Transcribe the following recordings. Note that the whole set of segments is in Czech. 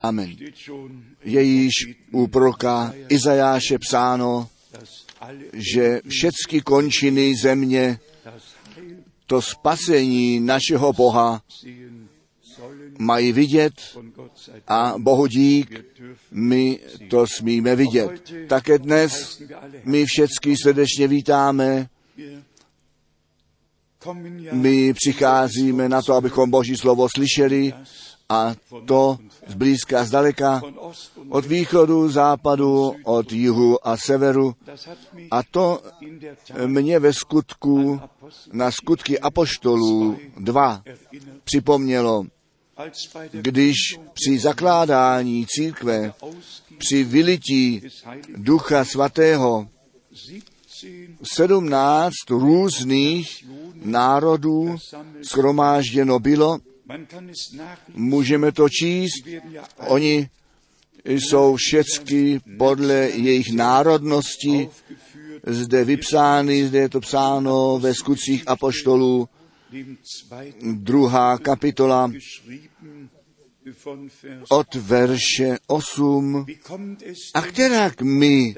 Amen. Je již u proroka Izajáše psáno, že všechny končiny země to spasení našeho Boha mají vidět a Bohu dík, my to smíme vidět. Také dnes my všechny srdečně vítáme. My přicházíme na to, abychom Boží slovo slyšeli a to zblízka a zdaleka, od východu, západu, od jihu a severu. A to mě ve skutku na skutky apoštolů 2 připomnělo, když při zakládání církve, při vylití Ducha Svatého 17 různých národů schromážděno bylo, můžeme to číst, oni jsou všechny podle jejich národnosti zde vypsány, zde je to psáno ve skutcích apoštolů, druhá kapitola od verše 8. A kterak my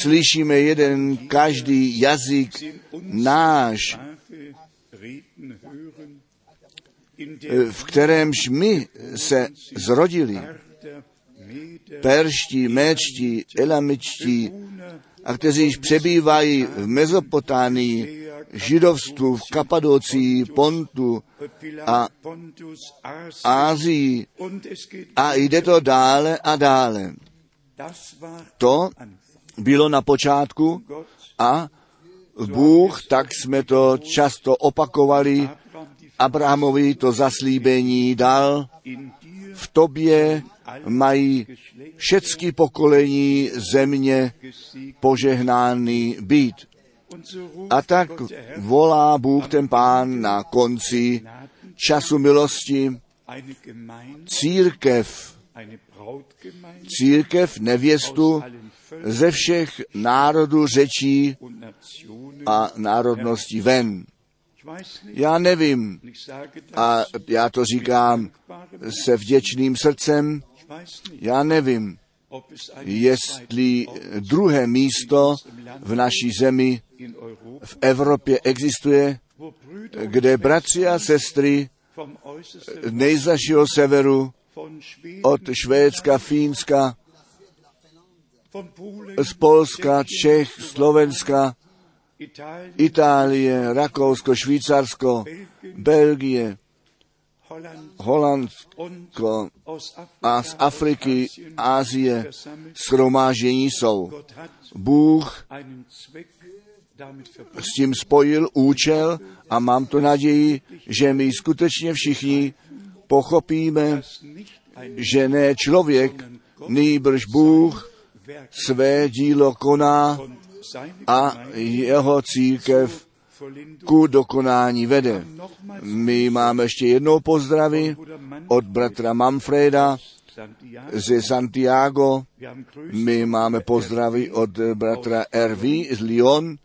slyšíme jeden každý jazyk náš, v kterémž my se zrodili, perští, méčtí, elamičtí, a kteří již přebývají v Mezopotánii, židovstvu v Kapadocii, Pontu a Ázii a jde to dále a dále. To bylo na počátku a Bůh, tak jsme to často opakovali, Abrahamovi to zaslíbení dal, v tobě mají všechny pokolení země požehnány být. A tak volá Bůh ten pán na konci času milosti církev, církev nevěstu ze všech národů, řečí a národností ven. Já nevím, a já to říkám se vděčným srdcem, já nevím, jestli druhé místo v naší zemi v Evropě existuje, kde bratři a sestry nejzašího severu od Švédska, Fínska, z Polska, Čech, Slovenska, Itálie, Rakousko, Švýcarsko, Belgie, Holandsko a z Afriky, Ázie schromáždění jsou. Bůh s tím spojil účel a mám to naději, že my skutečně všichni pochopíme, že ne člověk, nýbrž Bůh své dílo koná a jeho církev ku dokonání vede. My máme ještě jednou pozdravy od bratra Manfreda ze Santiago. My máme pozdravy od bratra Ervi z Lyon.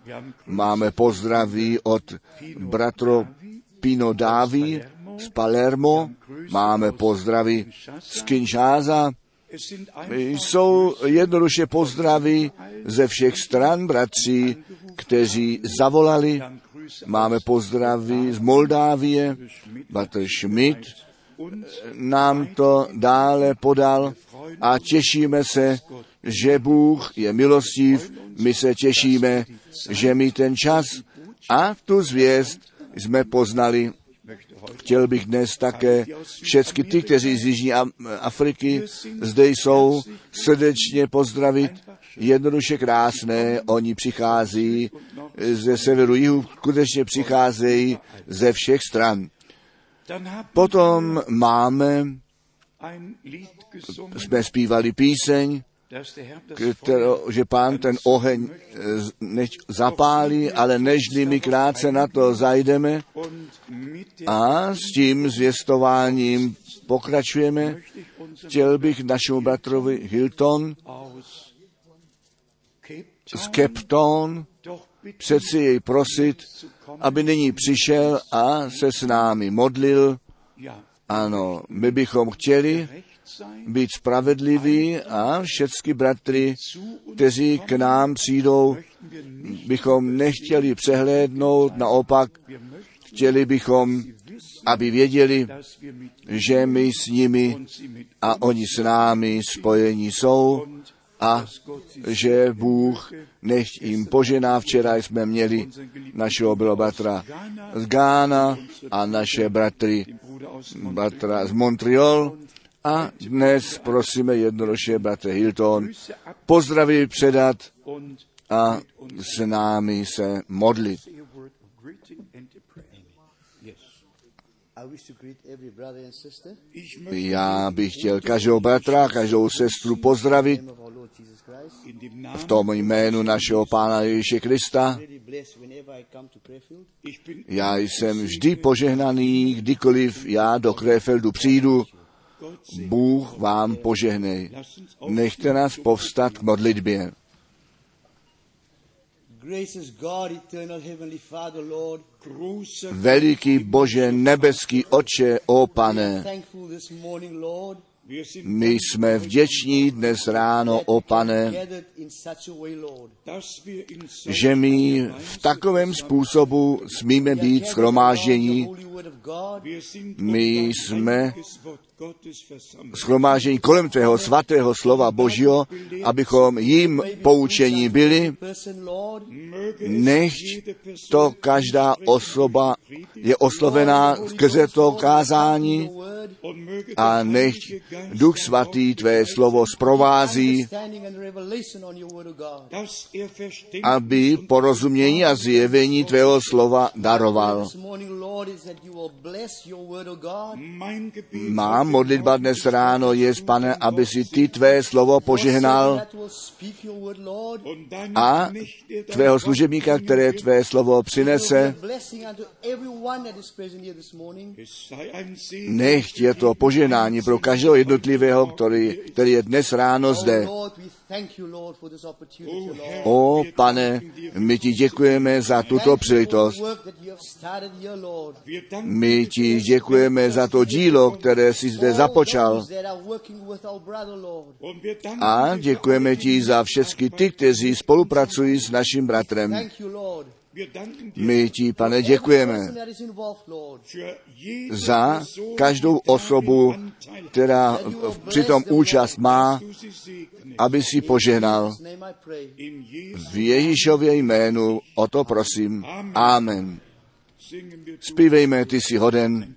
Máme pozdravy od bratro Pino Davi z Palermo. Máme pozdravy z Kinshasa. Jsou jednoduše pozdravy ze všech stran bratří, kteří zavolali. Máme pozdravy z Moldávie, bratr Schmidt nám to dále podal a těšíme se, že Bůh je milostiv, my se těšíme, že my ten čas a tu zvěst jsme poznali. Chtěl bych dnes také všechny ty, kteří z Jižní Afriky zde jsou, srdečně pozdravit. Jednoduše krásné, oni přichází ze severu jihu, skutečně přicházejí ze všech stran. Potom máme, jsme zpívali píseň, kterou, že pán ten oheň než zapálí, ale nežli my krátce na to zajdeme a s tím zvěstováním pokračujeme. Chtěl bych našemu bratrovi Hilton z Cape Town přeci jej prosit, aby nyní přišel a se s námi modlil. Ano, my bychom chtěli být spravedliví a všechny bratry, kteří k nám přijdou, bychom nechtěli přehlédnout, naopak chtěli bychom, aby věděli, že my s nimi a oni s námi spojení jsou a že Bůh nech jim požená. Včera jsme měli našeho bratra z Gána a naše bratry, bratra z Montreal a dnes prosíme jednoduše bratra Hilton pozdraví předat a s námi se modlit. Já bych chtěl každou bratra, každou sestru pozdravit v tom jménu našeho Pána Ježíše Krista. Já jsem vždy požehnaný, kdykoliv já do Krefeldu přijdu. Bůh vám požehnej. Nechte nás povstat k modlitbě. Veliký Bože, nebeský Oče, o pane, my jsme vděční dnes ráno, o pane, že my v takovém způsobu smíme být schromáždění. My jsme schromáždění kolem tvého svatého slova Božího, abychom jim poučení byli, nechť to každá osoba je oslovená skrze to kázání a nechť Duch Svatý tvé slovo zprovází, aby porozumění a zjevení tvého slova daroval. Má modlitba dnes ráno je, pane, aby si ty tvé slovo požehnal a tvého služebníka, které tvé slovo přinese, nechť je to požehnání pro každého jednotlivého, který, který je dnes ráno zde. O pane, my ti děkujeme za tuto příležitost. My ti děkujeme za to dílo, které jsi zde započal. A děkujeme ti za všechny ty, kteří spolupracují s naším bratrem. My ti, pane, děkujeme za každou osobu, která přitom účast má, aby si požehnal. V Ježíšově jménu o to prosím. Amen. Zpívejme, ty jsi hoden.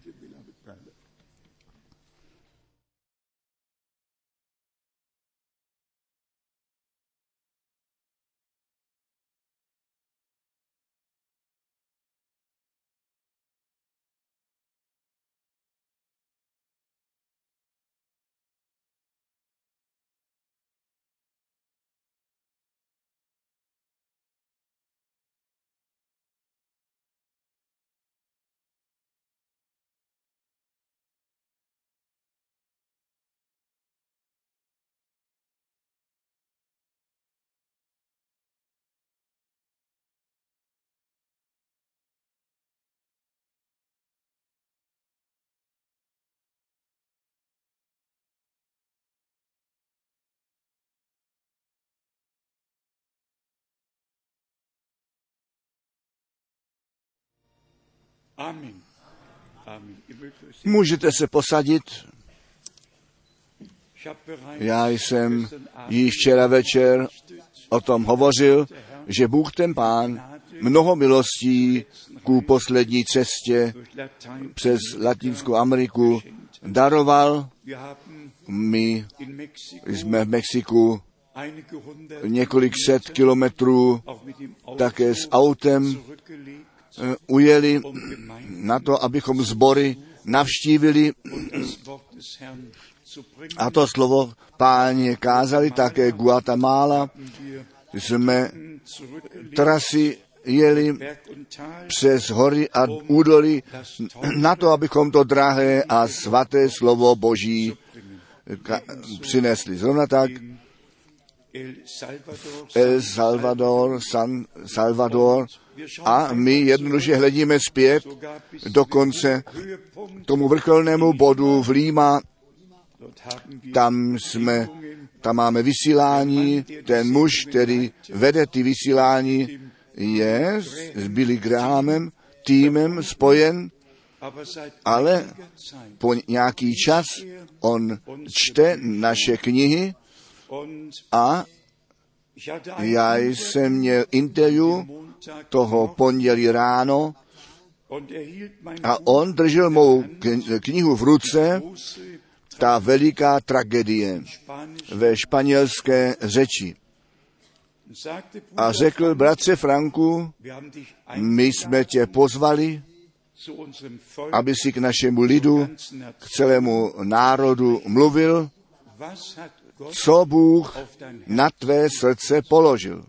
Můžete se posadit. Já jsem již včera večer o tom hovořil, že Bůh ten Pán mnoho milostí ku poslední cestě přes Latinskou Ameriku daroval. My jsme v Mexiku několik set kilometrů také s autem ujeli na to, abychom sbory navštívili a to slovo páně kázali také Guatemala. Jsme trasy jeli přes hory a údoly na to, abychom to drahé a svaté slovo Boží přinesli. Zrovna tak El Salvador, San Salvador a my jednoduše hledíme zpět dokonce tomu vrcholnému bodu v Líma Tam jsme, tam máme vysílání, ten muž, který vede ty vysílání, je s Billy Grahamem, týmem spojen, ale po nějaký čas on čte naše knihy a já jsem měl interview toho pondělí ráno a on držel mou knihu v ruce, ta veliká tragédie ve španělské řeči. A řekl, bratře Franku, my jsme tě pozvali, aby si k našemu lidu, k celému národu mluvil, co Bůh na tvé srdce položil.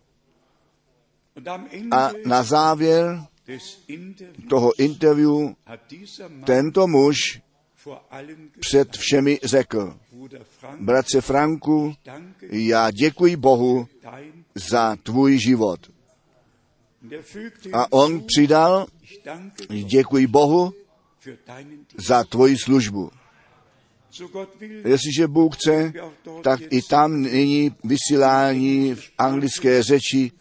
A na závěr toho interview tento muž před všemi řekl, bratře Franku, já děkuji Bohu za tvůj život. A on přidal, děkuji Bohu za tvoji službu. Jestliže Bůh chce, tak i tam nyní vysílání v anglické řeči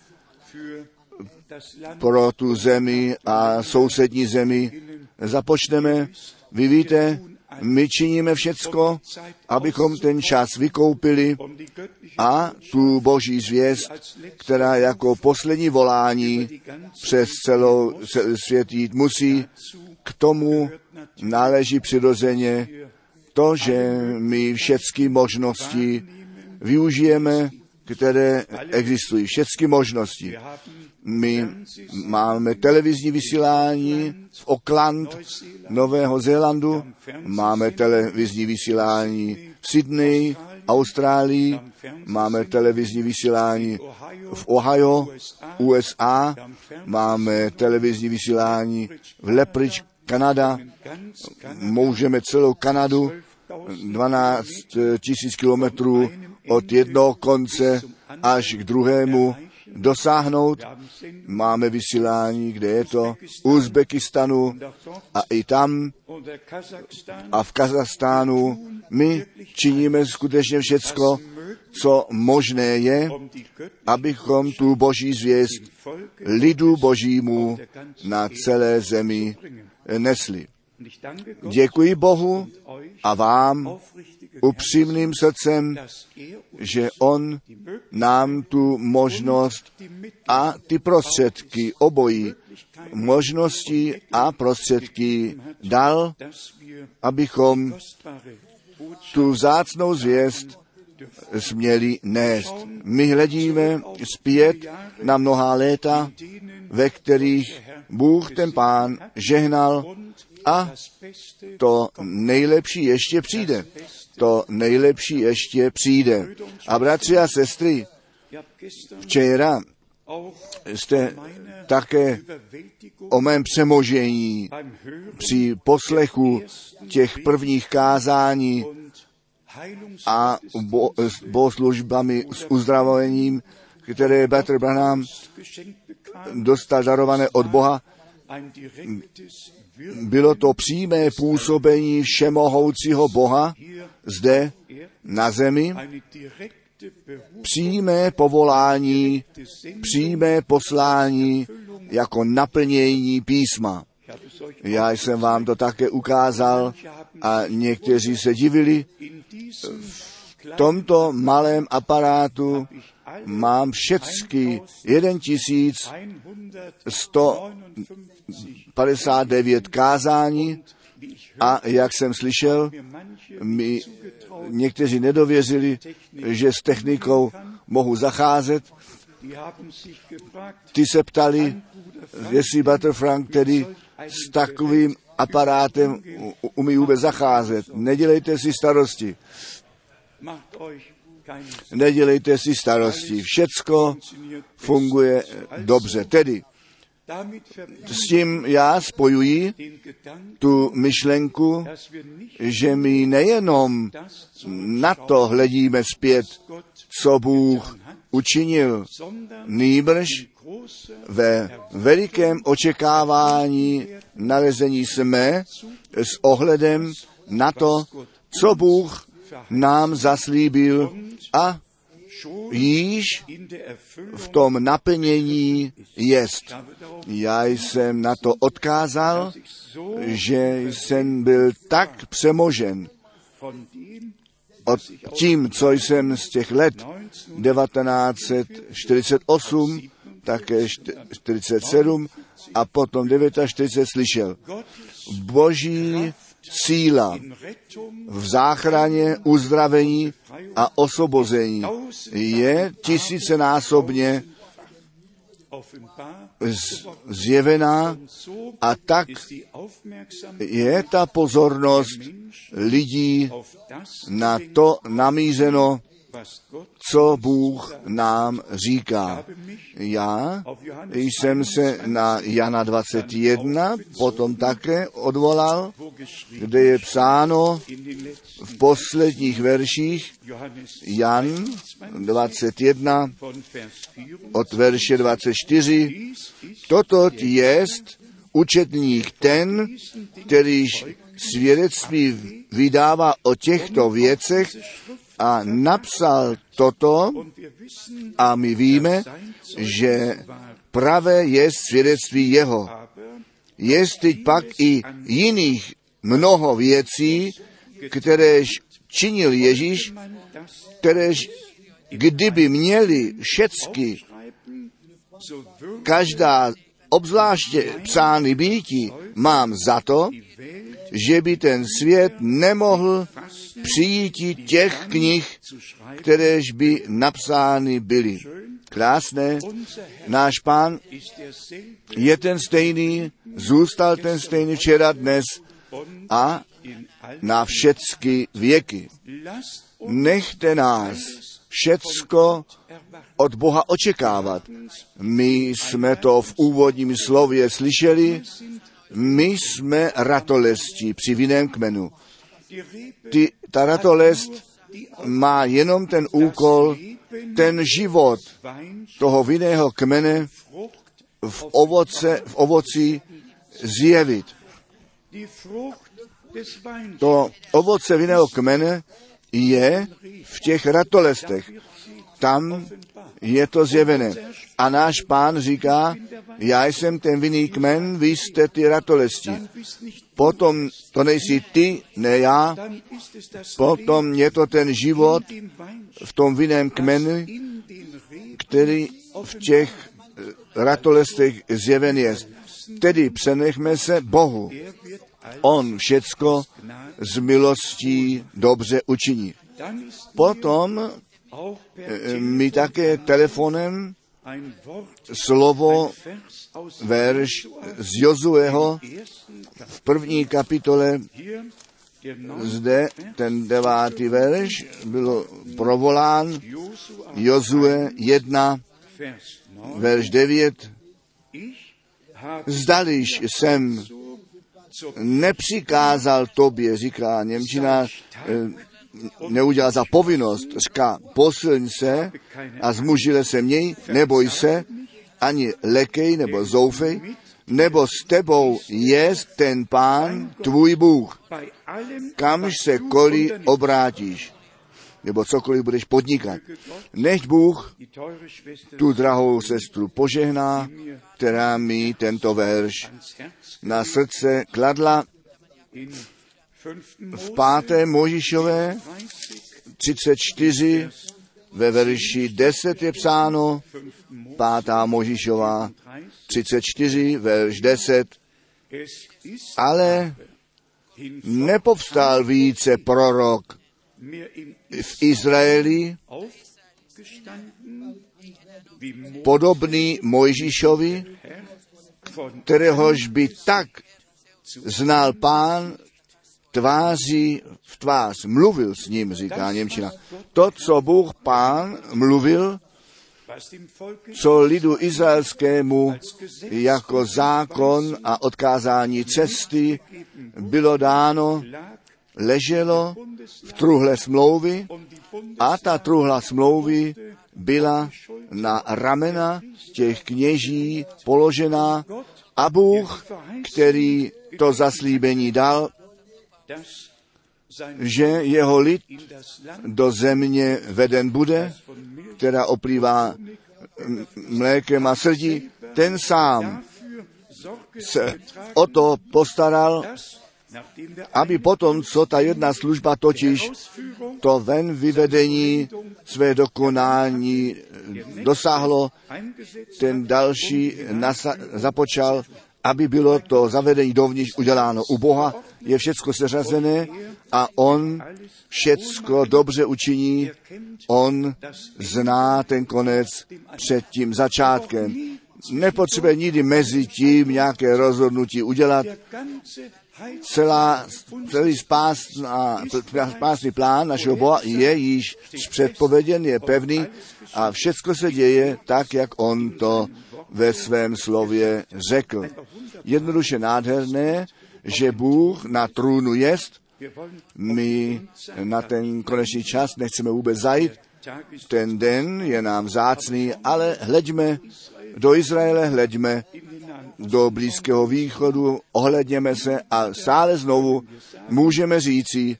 pro tu zemi a sousední zemi započneme. Vy víte, my činíme všecko, abychom ten čas vykoupili a tu boží zvěst, která jako poslední volání přes celou svět jít musí, k tomu náleží přirozeně to, že my všechny možnosti využijeme, které existují. Všechny možnosti. My máme televizní vysílání v Auckland, Nového Zélandu, máme televizní vysílání v Sydney, Austrálii, máme televizní vysílání v Ohio, USA, máme televizní vysílání v Lepridge, Kanada, můžeme celou Kanadu 12 tisíc kilometrů od jednoho konce až k druhému dosáhnout. Máme vysílání, kde je to, Uzbekistanu a i tam a v Kazachstánu. My činíme skutečně všecko, co možné je, abychom tu boží zvěst lidu božímu na celé zemi nesli. Děkuji Bohu a vám upřímným srdcem, že On nám tu možnost a ty prostředky obojí, možnosti a prostředky dal, abychom tu vzácnou zvěst směli nést. My hledíme zpět na mnohá léta, ve kterých Bůh ten pán žehnal a to nejlepší ještě přijde. To nejlepší ještě přijde. A bratři a sestry, včera jste také o mém přemožení při poslechu těch prvních kázání a bo, s bohoslužbami s uzdravovením, které Petr Branham dostal darované od Boha, bylo to přímé působení všemohoucího Boha zde na zemi, přímé povolání, přímé poslání jako naplnění písma. Já jsem vám to také ukázal a někteří se divili. V tomto malém aparátu mám všecky 1159 kázání a jak jsem slyšel, mi někteří nedověřili, že s technikou mohu zacházet. Ty se ptali, jestli Butterfrank tedy s takovým aparátem umí vůbec zacházet. Nedělejte si starosti. Nedělejte si starosti. Všecko funguje dobře. Tedy s tím já spojuji tu myšlenku, že my nejenom na to hledíme zpět, co Bůh učinil, nýbrž ve velikém očekávání nalezení jsme s ohledem na to, co Bůh nám zaslíbil a již v tom naplnění jest. Já jsem na to odkázal, že jsem byl tak přemožen od tím, co jsem z těch let 1948, také 47 a potom 49 slyšel. Boží síla v záchraně, uzdravení a osvobození je tisícenásobně zjevená a tak je ta pozornost lidí na to namířeno, co Bůh nám říká. Já jsem se na Jana 21 potom také odvolal, kde je psáno v posledních verších Jan 21 od verše 24. Toto jest učetník ten, kterýž svědectví vydává o těchto věcech a napsal toto a my víme, že pravé je svědectví jeho. Je teď pak i jiných mnoho věcí, kteréž činil Ježíš, kteréž kdyby měli všecky, každá obzvláště psány býti, mám za to, že by ten svět nemohl přijít těch knih, kteréž by napsány byly. Krásné, náš pán je ten stejný, zůstal ten stejný včera, dnes a na všechny věky. Nechte nás všecko od Boha očekávat. My jsme to v úvodním slově slyšeli, my jsme ratolesti při vinném kmenu. Ty, ta ratolest má jenom ten úkol, ten život toho vinného kmene v, ovoce, v ovoci zjevit. To ovoce vinného kmene je v těch ratolestech. Tam je to zjevené. A náš pán říká, já jsem ten vinný kmen, vy jste ty ratolesti. Potom to nejsi ty, ne já, potom je to ten život v tom vinném kmenu, který v těch ratolestech zjeven je. Tedy přenechme se Bohu. On všecko z milostí dobře učiní. Potom my také telefonem slovo, verš z Jozueho v první kapitole, zde ten devátý verš byl provolán Jozue 1, verš 9. Zdališ jsem nepřikázal tobě, říká Němčina, neudělal za povinnost, říká, posilň se a zmužile se měj, neboj se, ani lekej nebo zoufej, nebo s tebou je ten pán, tvůj Bůh, kamž se koli obrátíš, nebo cokoliv budeš podnikat. Nech Bůh tu drahou sestru požehná, která mi tento verš na srdce kladla v páté Možišové 34 ve verši 10 je psáno, pátá Možišová 34, verš 10, ale nepovstal více prorok v Izraeli, podobný Mojžíšovi, kteréhož by tak znal pán tváří v tvář. Mluvil s ním, říká Němčina. To, co Bůh pán mluvil, co lidu izraelskému jako zákon a odkázání cesty bylo dáno, leželo v truhle smlouvy a ta truhla smlouvy byla na ramena těch kněží položená a Bůh, který to zaslíbení dal, že jeho lid do země veden bude, která oplývá mlékem a srdí, ten sám se o to postaral, aby potom, co ta jedna služba totiž to ven vyvedení své dokonání dosáhlo, ten další nasa- započal, aby bylo to zavedení dovnitř uděláno. U Boha je všecko seřazené a On všecko dobře učiní. On zná ten konec před tím začátkem. Nepotřebuje nikdy mezi tím nějaké rozhodnutí udělat. Celá, celý spásný plán našeho Boha je již předpověděn, je pevný a všecko se děje tak, jak on to ve svém slově řekl. Jednoduše nádherné, že Bůh na trůnu jest. My na ten konečný čas nechceme vůbec zajít. Ten den je nám zácný, ale hleďme do Izraele, hleďme do Blízkého východu, ohledněme se a stále znovu můžeme říci,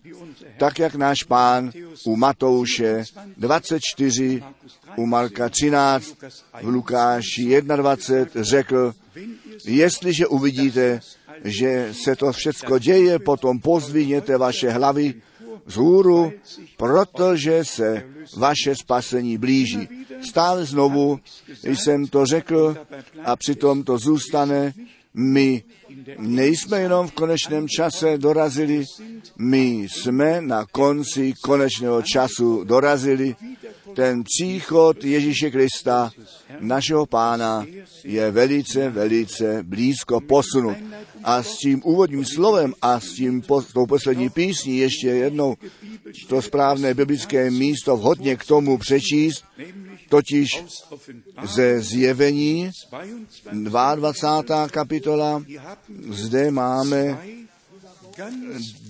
tak jak náš pán u Matouše 24, u Marka 13, v Lukáši 21 řekl, jestliže uvidíte, že se to všecko děje, potom pozvíněte vaše hlavy vzhůru, protože se vaše spasení blíží. Stále znovu jsem to řekl a přitom to zůstane. My nejsme jenom v konečném čase dorazili, my jsme na konci konečného času dorazili. Ten příchod Ježíše Krista, našeho pána, je velice, velice blízko posunut. A s tím úvodním slovem a s tím s tou poslední písní ještě jednou to správné biblické místo vhodně k tomu přečíst, totiž ze zjevení 22. kapitola, zde máme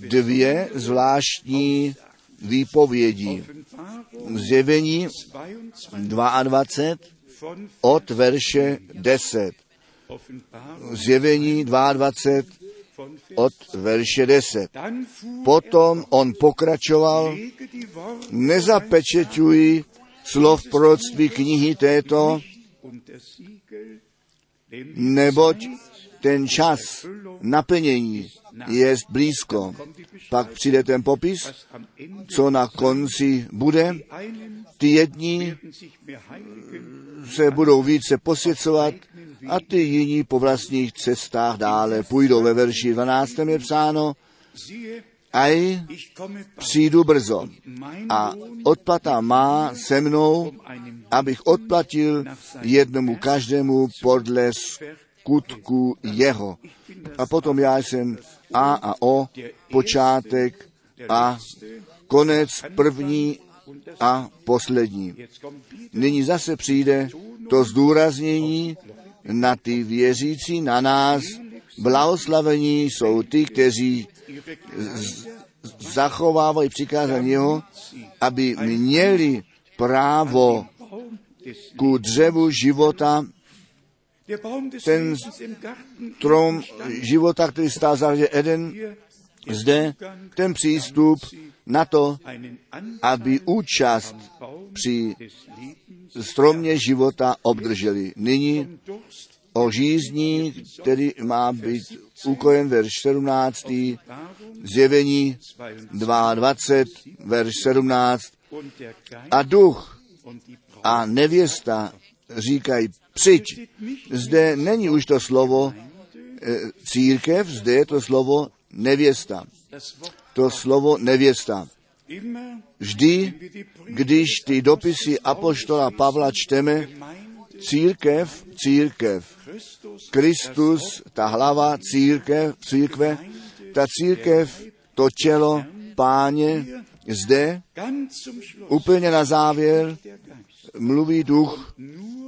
dvě zvláštní výpovědi. Zjevení 22 od verše 10. Zjevení 22 od verše 10. Potom on pokračoval, nezapečeťuj slov proroctví knihy této, neboť ten čas naplnění je blízko. Pak přijde ten popis, co na konci bude. Ty jedni se budou více posvěcovat a ty jiní po vlastních cestách dále půjdou. Ve verši 12. je psáno, aj přijdu brzo a odplata má se mnou, abych odplatil jednomu každému podle skutku jeho. A potom já jsem A a O, počátek a konec první a poslední. Nyní zase přijde to zdůraznění na ty věřící, na nás. Blahoslavení jsou ty, kteří zachovávají přikázání jeho, aby měli právo ku dřevu života, ten strom života, který stál za Eden, zde ten přístup na to, aby účast při stromě života obdrželi. Nyní o žízní, který má být ukojen verš 17. Zjevení 22, verš 17. A duch a nevěsta říkají, přijď. Zde není už to slovo e, církev, zde je to slovo nevěsta. To slovo nevěsta. Vždy, když ty dopisy Apoštola Pavla čteme, církev, církev, Kristus, ta hlava církev, církve, ta církev, to tělo, páně, zde, úplně na závěr, mluví duch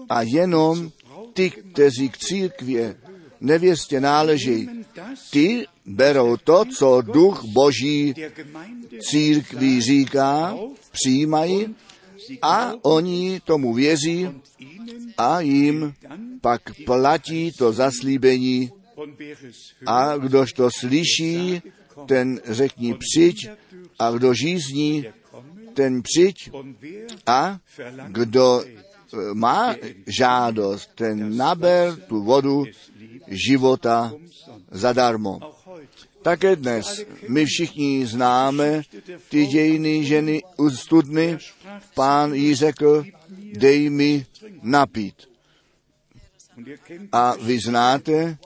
a jenom ty, kteří k církvě nevěstě náleží, ty berou to, co duch boží církví říká, přijímají a oni tomu věří a jim pak platí to zaslíbení a kdož to slyší, ten řekni přijď A kdo žízní, ten přijď a kdo eh, má žádost, ten naber tu vodu života zadarmo. Také dnes my všichni známe ty dějiny ženy u studny. Pán jí řekl, dej mi napít. A vy znáte,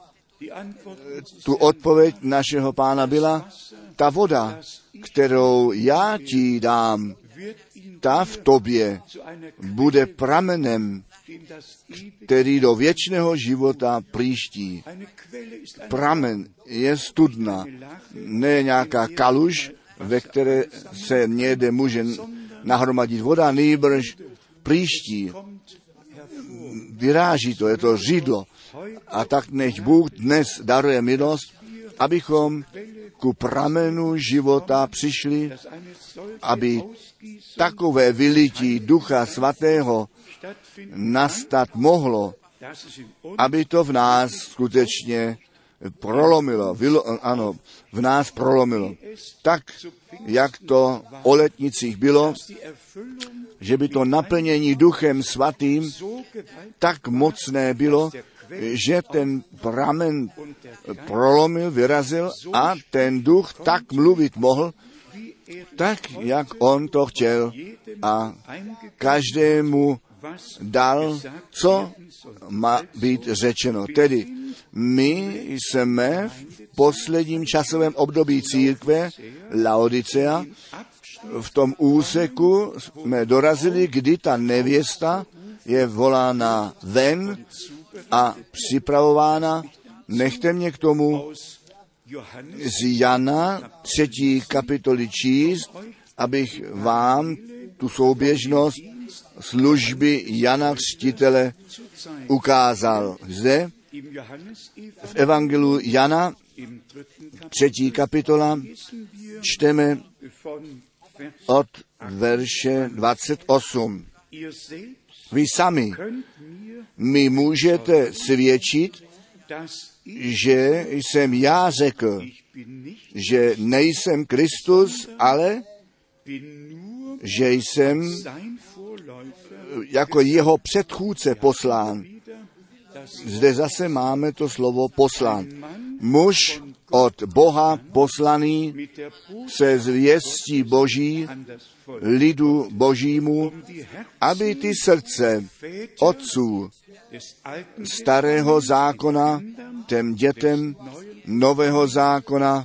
tu odpověď našeho pána byla, ta voda, kterou já ti dám, ta v tobě bude pramenem, který do věčného života příští. Pramen je studna, ne nějaká kaluž, ve které se někde může nahromadit voda, nýbrž příští. Vyráží to, je to řídlo. A tak nech Bůh dnes daruje milost, abychom ku pramenu života přišli, aby takové vylití Ducha Svatého nastat mohlo, aby to v nás skutečně prolomilo, vylo, ano, v nás prolomilo. Tak, jak to o letnicích bylo, že by to naplnění Duchem Svatým tak mocné bylo, že ten pramen prolomil, vyrazil a ten duch tak mluvit mohl, tak, jak on to chtěl a každému dal, co má být řečeno. Tedy my jsme v posledním časovém období církve Laodicea v tom úseku jsme dorazili, kdy ta nevěsta je volána ven a připravována. Nechte mě k tomu z Jana třetí kapitoly číst, abych vám tu souběžnost služby Jana Křtitele ukázal. Zde v Evangelu Jana třetí kapitola čteme od verše 28. Ihr selbst Vy sami mi můžete svědčit, že jsem já řekl, že nejsem Kristus, ale že jsem. Jako jeho předchůdce poslán. Zde zase máme to slovo poslán. Muž od Boha poslaný se zvěstí Boží lidu Božímu, aby ty srdce otců starého zákona těm dětem nového zákona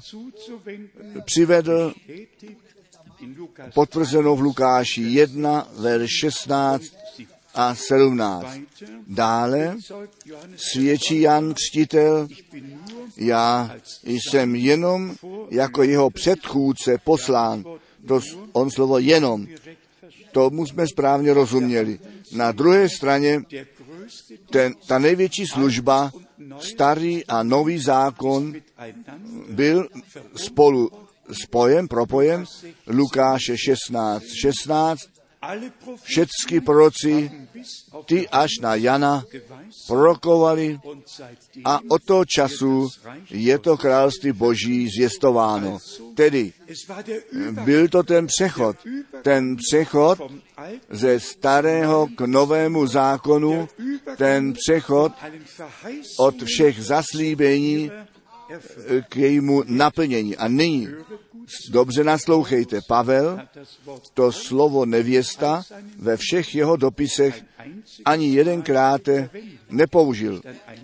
přivedl potvrzeno v Lukáši 1, verš 16 a 17. weiter. Dále svědčí Jan Křtitel, já jsem jenom jako jeho předchůdce poslán. To on slovo jenom, tomu jsme správně rozuměli. Na druhé straně ten, ta největší služba, starý a nový zákon, byl spolu spojen, propojen, Lukáše 16, 16, alle Propheten všechny proroci, ty až na Jana prorokovali a od toho času je to království boží zvěstováno. Tedy byl to ten přechod, ten přechod ze starého k novému zákonu, ten přechod od všech zaslíbení. K jejímu naplnění. A nyní dobře naslouchejte. Pavel to slovo nevěsta ve všech jeho dopisech ani jedenkrát nepoužil.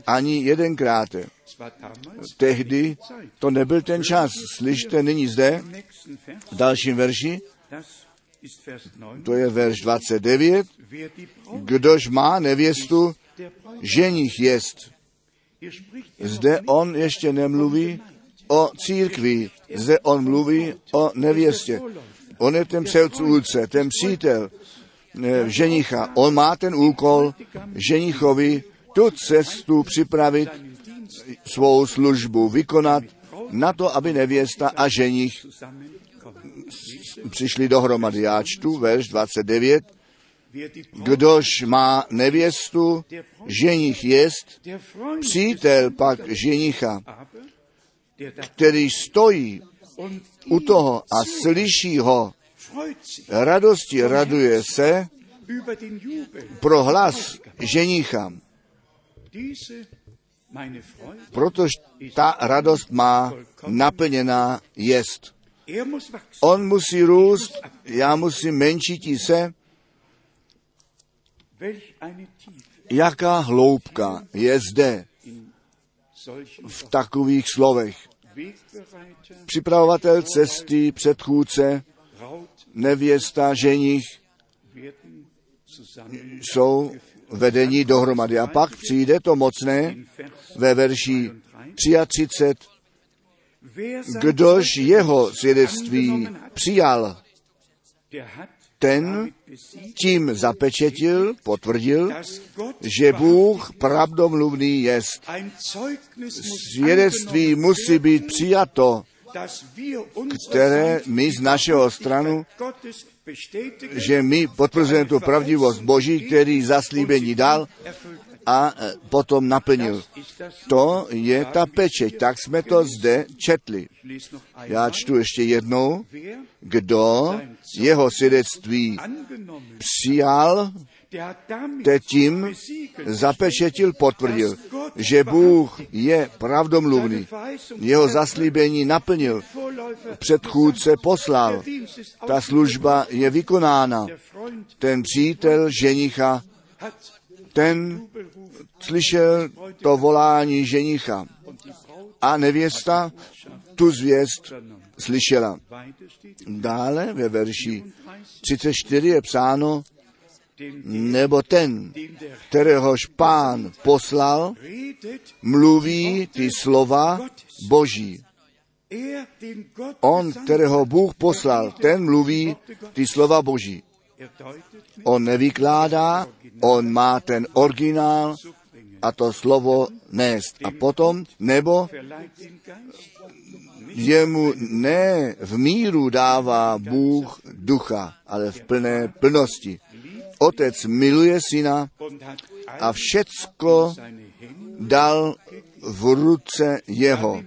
Ani jedenkrát. Tehdy to nebyl ten čas. Slyšte nyní zde v dalším verši, das ist Vers 9, to je verš 29, wer die Braut kdož má nevěstu, ženich jest. Zde on ještě nemluví o církvi, zde on mluví o nevěstě. On je ten předchůdce, ten přítel eh, ženicha. On má ten úkol ženichovi tu cestu připravit, svou službu vykonat, na to, aby nevěsta a ženich přišli dohromady. Já čtu verš 29. Kdož má nevěstu, ženich jest, přítel pak ženicha, který stojí u toho a slyší ho, radosti raduje se pro hlas ženicha, protože ta radost má naplněná jest. On musí růst, já musím menšití se, jaká hloubka je zde v takových slovech. Připravovatel cesty, předchůdce, nevěsta, ženich jsou vedení dohromady. A pak přijde to mocné ve verši 33, Wer sein kdož jeho svědectví přijal, ten tím zapečetil, potvrdil, že Bůh pravdomluvný jest. Svědectví musí být přijato, které my z našeho stranu, že my potvrzujeme tu pravdivost Boží, který zaslíbení dal. A e, potom naplnil. To je ta pečeť, tak jsme to zde četli. Já čtu ještě jednou, kdo jeho svědectví přijal, te tím zapečetil, potvrdil, že Bůh je pravdomluvný. Jeho zaslíbení naplnil, předchůdce poslal. Ta služba je vykonána. Ten přítel ženicha, ten slyšel to volání ženicha a nevěsta tu zvěst slyšela. Dále ve verši 30, 34 je psáno, nebo ten, kteréhož pán poslal, mluví ty slova Boží. On, kterého Bůh poslal, ten mluví ty slova Boží. On nevykládá, on má ten originál a to slovo nést. A potom, nebo jemu ne v míru dává Bůh ducha, ale v plné plnosti. Otec miluje syna a všecko dal v ruce jeho.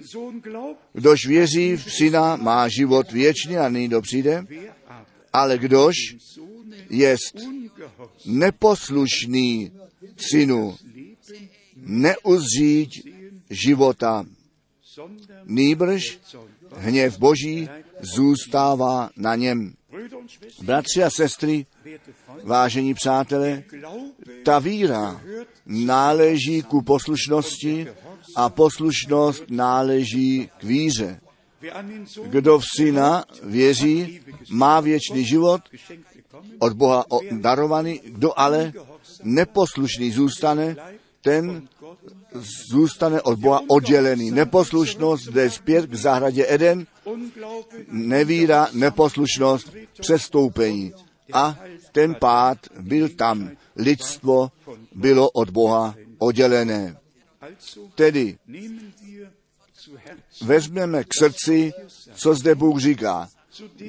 Kdož věří v syna, má život věčný a nyní to přijde, wer aber ale kdož jest neposlušný synu, neuzřít života, nýbrž hněv Boží zůstává na něm. Bratři a sestry, vážení přátelé, ta víra náleží ku poslušnosti a poslušnost náleží k víře. Kdo v syna věří, má věčný život od Boha darovaný, kdo ale neposlušný zůstane, ten zůstane od Boha oddělený. Neposlušnost jde zpět k zahradě Eden, nevíra, neposlušnost, přestoupení. A ten pád byl tam. Lidstvo bylo od Boha oddělené. Tedy vezmeme k srdci, co zde Bůh říká.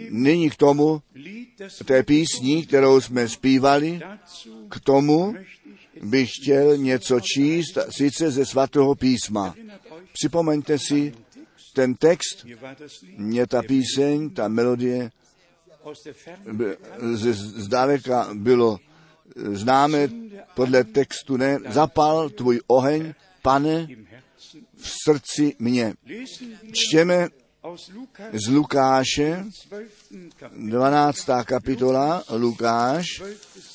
Nyní k tomu, té písni, kterou jsme zpívali, k tomu bych chtěl něco číst, sice ze svatého písma. Připomeňte si ten text, mě ta píseň, ta melodie aus der Ferne b- z, zdaleka bylo známé podle textu, ne? Zapal tvůj oheň, pane, v srdci mě. Čtěme z Lukáše, 12. Kapitel 12. kapitola, Lukáš,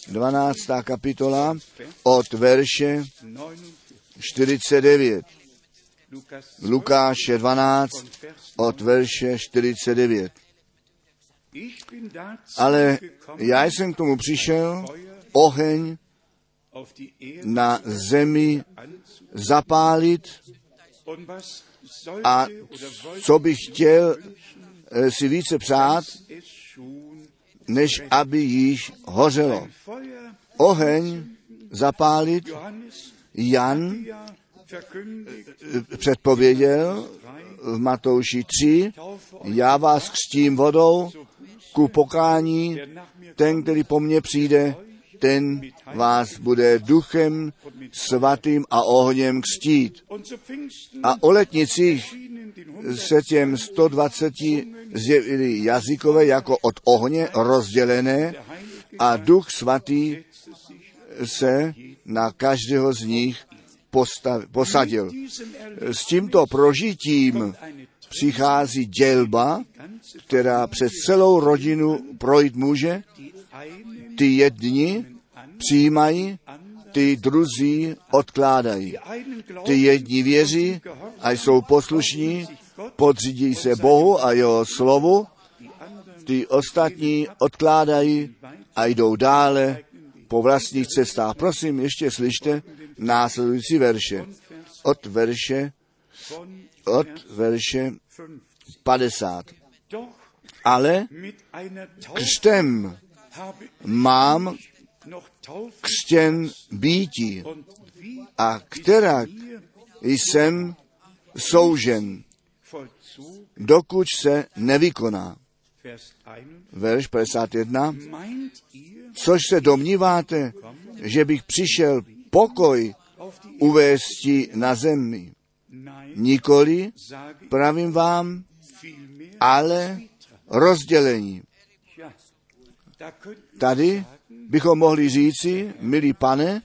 12. kapitola, od verše 49. 49. Lukas Lukáše 12, von Vers od verše 49. Ich bin dazu Ale já jsem k tomu přišel, oheň na zemi zapálit a co bych chtěl eh, si více přát, než aby již hořelo. Oheň zapálit, Jan eh, předpověděl v Matouši 3, taufe euch já vás křtím vodou ku pokání, ten, který po mně přijde, ten vás bude duchem svatým a ohněm Pfingsten A o letnicích se těm 120 zjevili jazykové jako od ohně rozdělené a duch svatý se na každého z nich postav, posadil. S tímto prožitím přichází dělba, která přes celou rodinu projít může. Ty jedni přijímají, ty druzí odkládají. Ty jedni věří a jsou poslušní, podřídí se Bohu a jeho slovu, ty ostatní odkládají a jdou dále po vlastních cestách. Prosím, ještě slyšte následující verše. Od verše, od verše 50. Ale křtem mám křtěn býti a která jsem soužen, dokud se nevykoná. Verš 51. Což se domníváte, že bych přišel pokoj uvésti na zemi. Nikoli, pravím vám, ale rozdělení. Tady bychom mohli říci, milý pane,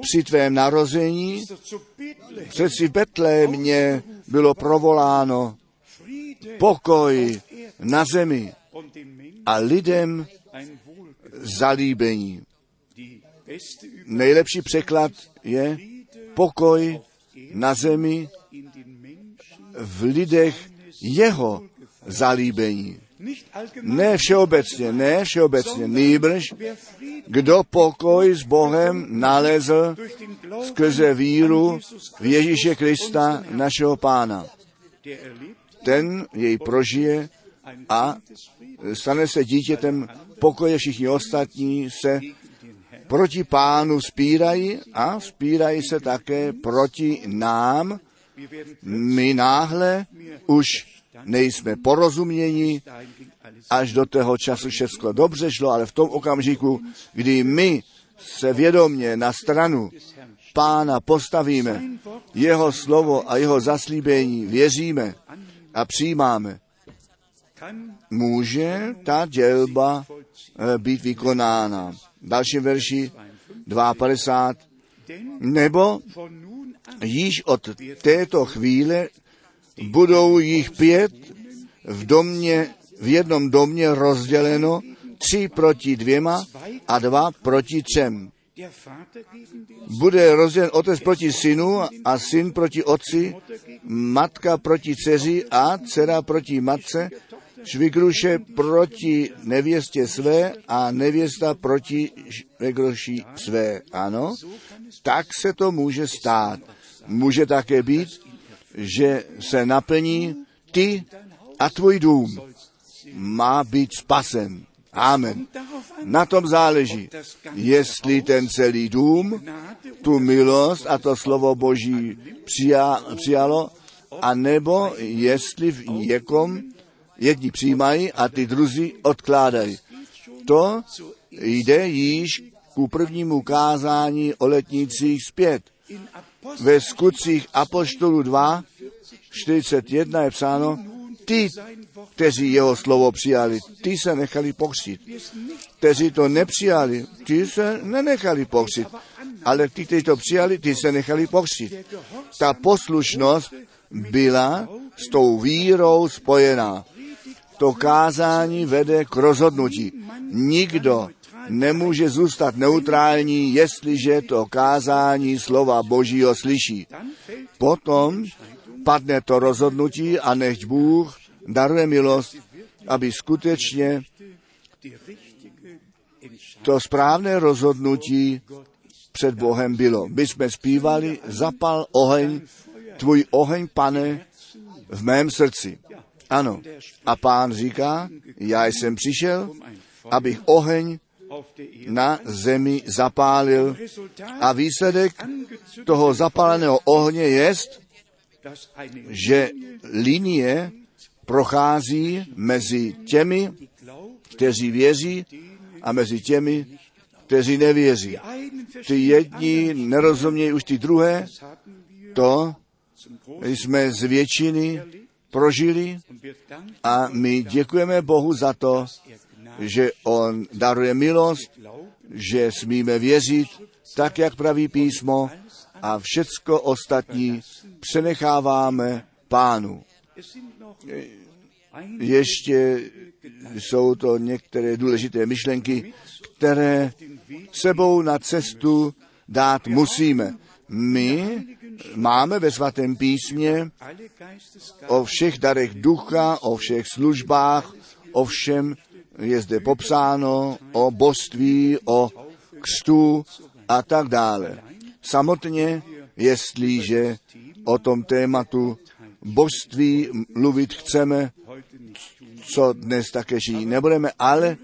při tvém narození přeci v Betlémě bylo provoláno pokoj na zemi a lidem zalíbení. Nejlepší překlad je pokoj na zemi v lidech jeho zalíbení. Ne všeobecně, ne všeobecně, nýbrž, kdo pokoj s Bohem nalezl skrze víru v Ježíše Krista, našeho pána. Ten jej prožije a stane se dítětem pokoje, všichni ostatní se proti pánu spírají a spírají se také proti nám. My náhle už nejsme porozuměni, až do toho času všechno dobře šlo, ale v tom okamžiku, kdy my se vědomně na stranu pána postavíme, jeho slovo a jeho zaslíbení věříme a přijímáme, může ta dělba být vykonána. V dalším verši 52. Nebo již od této chvíle budou jich pět v domě, v jednom domě rozděleno, tři proti dvěma a dva proti třem. Bude rozdělen otec proti synu a syn proti otci, matka proti dceři a dcera proti matce, švigruše proti nevěstě své a nevěsta proti švigruši své. Ano, tak se to může stát. Může také být, že se naplní ty a tvůj dům má být spasen. Amen. Na tom záleží, jestli ten celý dům tu milost a to slovo Boží přijalo, anebo jestli v někom jedni přijímají a ty druzí odkládají. To jde již ku prvnímu kázání o letnicích zpět. Ve skutcích Apoštolu 2, 41 je psáno, ty, kteří jeho slovo přijali, ty se nechali pokřít. Kteří to nepřijali, ty se nenechali pokřít. Ale ty, kteří to přijali, ty se nechali pokřít. Ta poslušnost byla s tou vírou spojená. To kázání vede k rozhodnutí. Nikdo nemůže zůstat neutrální, jestliže to kázání slova Božího slyší. Potom padne to rozhodnutí a nechť Bůh daruje milost, aby skutečně to správné rozhodnutí před Bohem bylo. My jsme zpívali, zapal oheň, tvůj oheň, pane, v mém srdci. Ano. A pán říká, já jsem přišel, abych oheň na zemi zapálil. A výsledek toho zapáleného ohně je, že linie prochází mezi těmi, kteří věří a mezi těmi, kteří nevěří. Ty jedni nerozumějí už ty druhé, to jsme z většiny prožili a my děkujeme Bohu za to, že On daruje milost, že smíme věřit, tak jak praví písmo, a všecko ostatní přenecháváme pánu. Ještě jsou to některé důležité myšlenky, které sebou na cestu dát musíme. My máme ve svatém písmě o všech darech ducha, o všech službách, o všem je zde popsáno, o božství, o křtu a tak dále. Samotně, jestliže o tom tématu božství mluvit chceme, co dnes také žít nebudeme, ale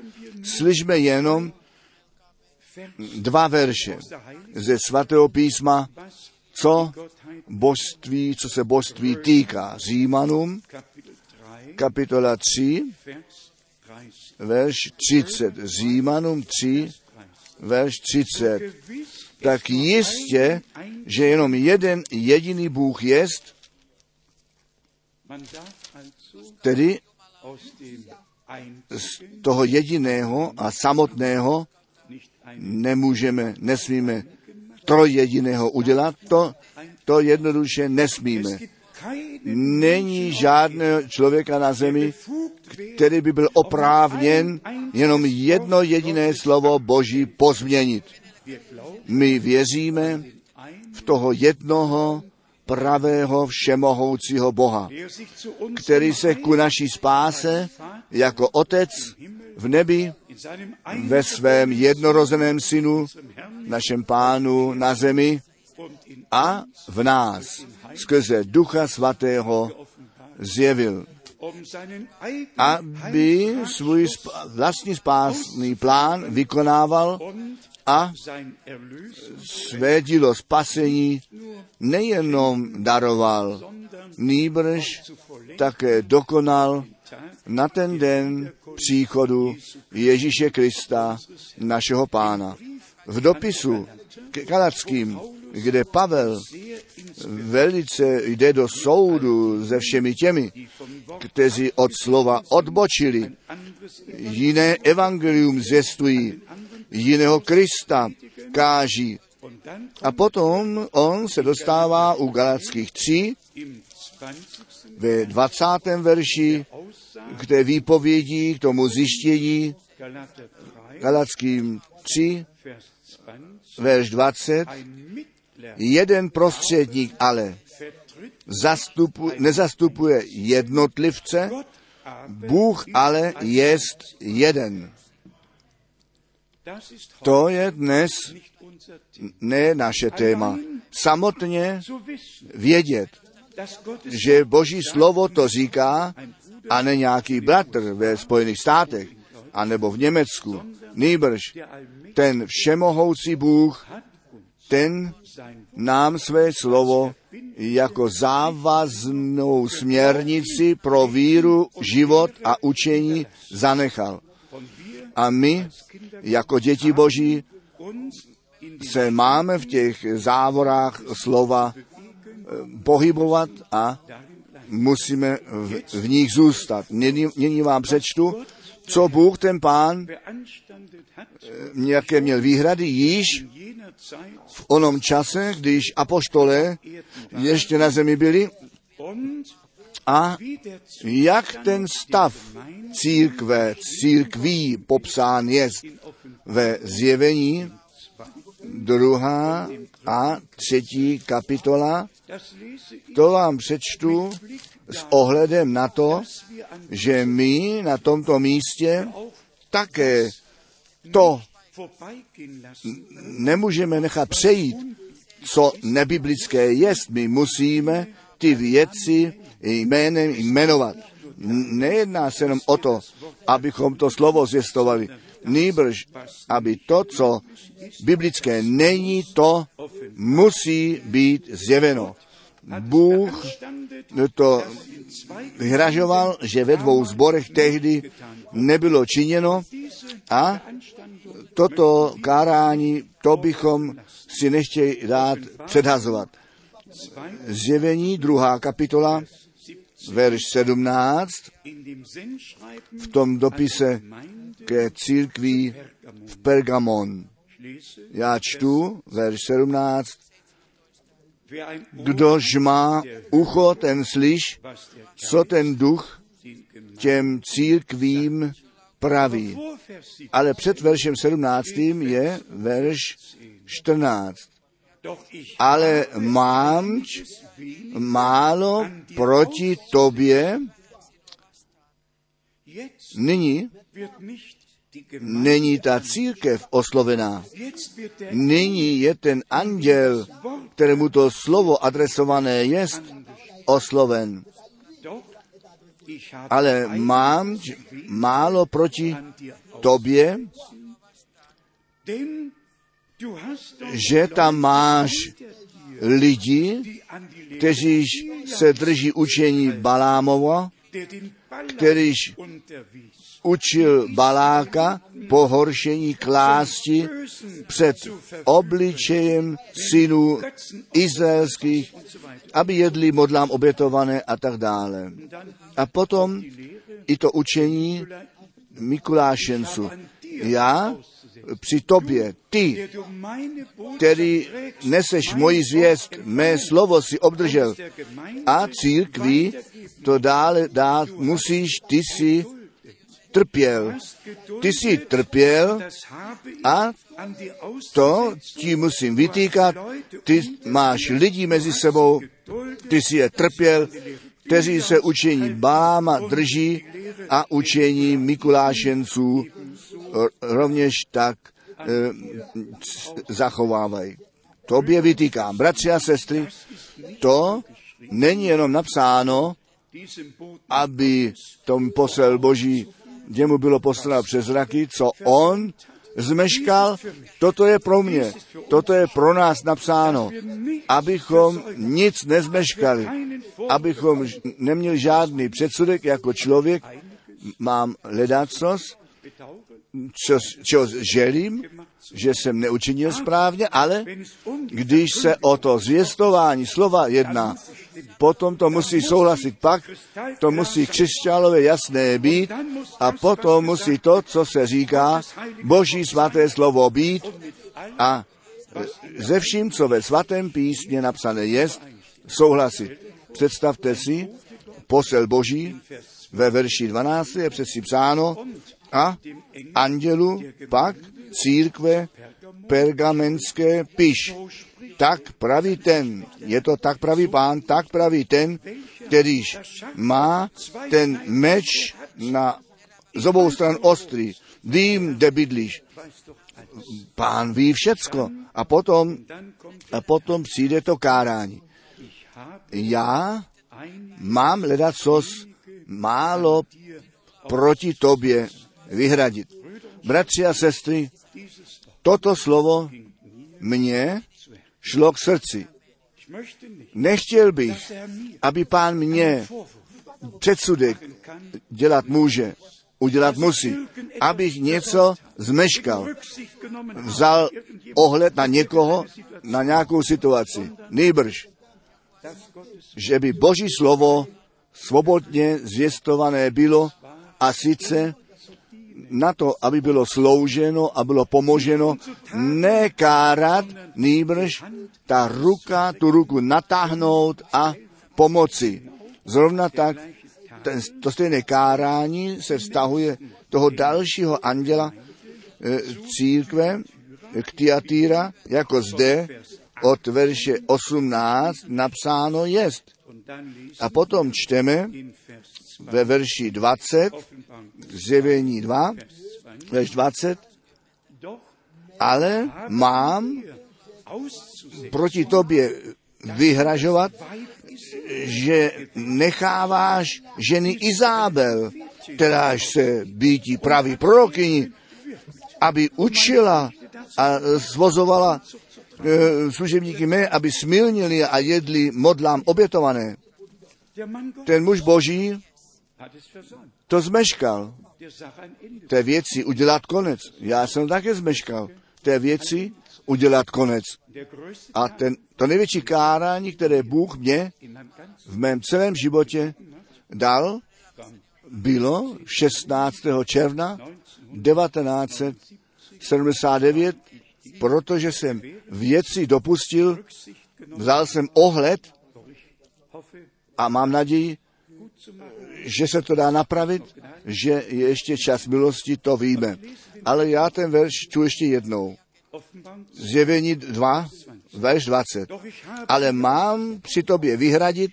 slyšme jenom dva verše ze svatého písma, co božství, co se božství týká. Římanům, Kapitel 3, kapitola 3, Vers 30. verš 30. Římanům 3, verš 30. Gewiss Tak jistě, že jenom jeden jediný Bůh jest, tedy z toho jediného a samotného nemůžeme, nesmíme trojjediného udělat, to, to jednoduše nesmíme. Není žádného člověka na zemi, který by byl oprávněn jenom jedno jediné slovo Boží pozměnit. My věříme v toho jednoho pravého všemohoucího Boha, který se ku naší spáse jako Otec v nebi ve svém jednorozeném synu, našem pánu na zemi a v nás skrze Ducha Svatého zjevil, aby svůj vlastní spásný plán vykonával a své dílo spasení nejenom daroval, nýbrž také dokonal na ten den příchodu Ježíše Krista, našeho pána. V dopisu k Galackým, kde Pavel velice jde do soudu se všemi těmi, kteří od slova odbočili, jiné evangelium zvěstují, jiného Krista káží. A potom on se dostává u Galackých 3 im 20. ve 20. verši k té výpovědi, k tomu zjištění Galater 3, Galackým 3, Vers 20, verš 20. Jeden prostředník ale zastupu, nezastupuje jednotlivce, Bůh ale jest jeden. To je dnes ne naše téma. Samotně vědět, že Boží slovo to říká a ne nějaký bratr ve Spojených státech, anebo v Německu. Nýbrž ten všemohoucí Bůh, ten nám své slovo jako závaznou směrnici pro víru, život a učení zanechal. A my, jako děti Boží, se máme v těch závorách slova eh, pohybovat a musíme v, v nich zůstat. Nyní vám přečtu, co Bůh ten pán hat nějaké měl výhrady již v onom čase, když apoštole ještě na zemi byli? A jak ten stav církve, církví popsán jest ve zjevení? Druhá a třetí kapitola, to vám přečtu s ohledem na to, že my na tomto místě také to nemůžeme nechat přejít, co nebiblické jest. My musíme ty věci jménem jmenovat. Nejedná se jenom o to, abychom to slovo zjistovali, nýbrž, aby to, co biblické není, to musí být zjeveno. Bůh to vyhražoval, že ve dvou zborech tehdy nebylo činěno a toto kárání, to bychom si nechtěli dát předhazovat. Zjevení, druhá kapitola, verš 17, in dem Sendschreiben v tom dopise ke církví v Pergamon. Já čtu, verš 17, wer ein Ohr kdož má ucho, ten slyš, co ten duch těm církvím praví. vor Vers 17. Ale před veršem 17. je verš 14. Doch ich Ale mám málo proti tobě, nyní není ta církev oslovená. Nyní je ten anděl, kterému to slovo adresované jest, osloven. Ale mám málo proti tobě, že tam máš lidi, kteří se drží učení Balámova, kterýž učil Baláka pohoršení klásti před obličejem synů izraelských, aby jedli modlám obětované a tak dále. A potom i to učení Mikulášencu. Já při tobě, ty, který neseš moji zvěst, mé slovo si obdržel a církvi to dále dát musíš, ty jsi trpěl. Ty jsi trpěl a to ti musím vytýkat. Ty máš lidi mezi sebou, ty jsi je trpěl, kteří se učení Baláma drží a učení Mikulášenců rovněž tak e, zachovávají. Tobě vytýkám, bratři a sestry, to není jenom napsáno, aby tom posel Boží jemu bylo posláno přes zraky, co on zmeškal, toto je pro mě, toto je pro nás napsáno, abychom nic nezmeškali, abychom neměli žádný předsudek jako člověk, mám ledacos, bedauern, co, čo želím, že jsem neučinil správně, ale když se o to zvěstování slova jedná, potom to musí souhlasit pak, to musí křesťanové jasné být a potom musí to, co se říká, Boží svaté slovo být a e, ze vším, co ve svatém písmě napsané jest, souhlasit. Představte si, posel Boží ve verši 12 je přeci psáno a andělu pak církve pergamenské piš. Tak praví ten, je to tak praví pán, tak praví ten, kterýž má ten meč na z obou stran ostrý. Vím, kde bydlíš. Pán ví všecko. A potom, a potom přijde to kárání. Já mám ledacos málo proti tobě vyhradit. Bratři a sestry, toto slovo mně šlo k srdci. Nechtěl bych, aby pán mě předsudek dělat může, udělat musí, abych něco zmeškal, vzal ohled na někoho, na nějakou situaci. Nejbrž, že by Boží slovo svobodně zvěstované bylo a sice na to, aby bylo slouženo a bylo pomoženo, ne kárat, nýbrž ta ruka, tu ruku natáhnout a pomoci. Zrovna tak ten, to stejné kárání se vztahuje toho dalšího anděla e, církve, k Tiatýra, jako zde od verše 18 napsáno jest. A potom čteme in Vers 2 ve verši 20, Offenbarung zjevení 2, Vers 2 verš 20, doch ale mám proti tobě vyhražovat, že necháváš ženy Izábel, kteráž se býtí praví prorokyni, aby učila a svozovala e, služebníky mé, aby smilnili a jedli modlám obětované. Ten muž boží to zmeškal. Té věci udělat konec. Já jsem také zmeškal. Té věci udělat konec. A ten, to největší kárání, které Bůh mě v mém celém životě dal, bylo 16. června 1979, protože jsem věci dopustil, vzal jsem ohled a mám naději. Že se to dá napravit, že je ještě čas milosti, to víme. Ale já ten verš čtu ještě jednou. Zjevení 2, verš 20. doch ich habe, Ale mám při tobě vyhradit,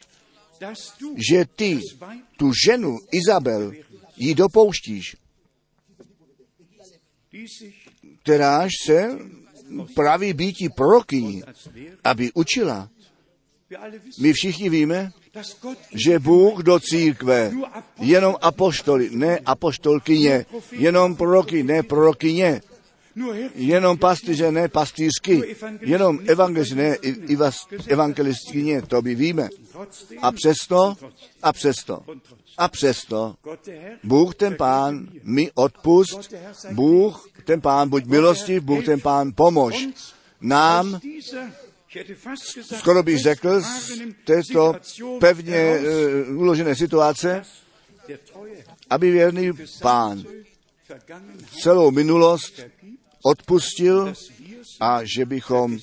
že ty tu ženu Izabel ji dopouštíš, kteráž se praví býti Lehrer, aby učila. My všichni víme, že Bůh do církve jenom apoštoly, ne apoštolkyně, jenom proroky, ne prorokyně, jenom pastýře, ne pastýřky, jenom evangelist, ne evangelistkyně, to by víme. A přesto, a přesto, a přesto, Bůh ten pán mi odpust, Bůh ten pán buď milostiv, Bůh ten pán pomož. Nám, skoro bych řekl, z této pevně uh, uložené situace, aby věrný pán celou minulost odpustil a že bychom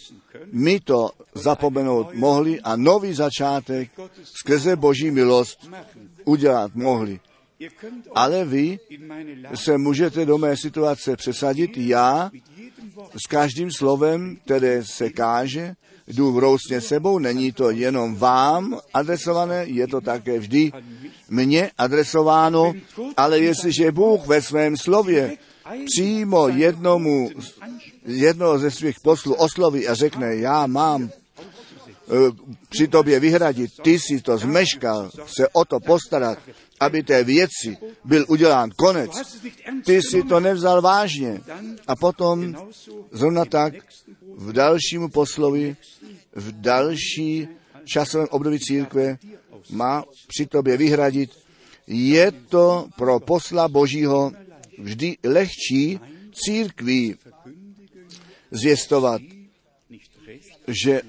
my to zapomenout mohli a nový začátek skrze boží milost udělat mohli. Ale vy se můžete do mé situace přesadit. Já s každým slovem, které se káže, jdu vrousně sebou, není to jenom vám adresované, je to také vždy mně adresováno, ale jestliže Bůh ve svém slově přímo jednomu, jednoho ze svých poslů osloví a řekne, já mám eh, při tobě vyhradit, ty si to zmeškal, se o to postarat, aby té věci byl udělán konec. Ty si to nevzal vážně. A potom zrovna tak v dalšímu poslovi, v další časovém období církve má při tobě vyhradit. Je to pro posla Božího vždy lehčí církví zvěstovat, že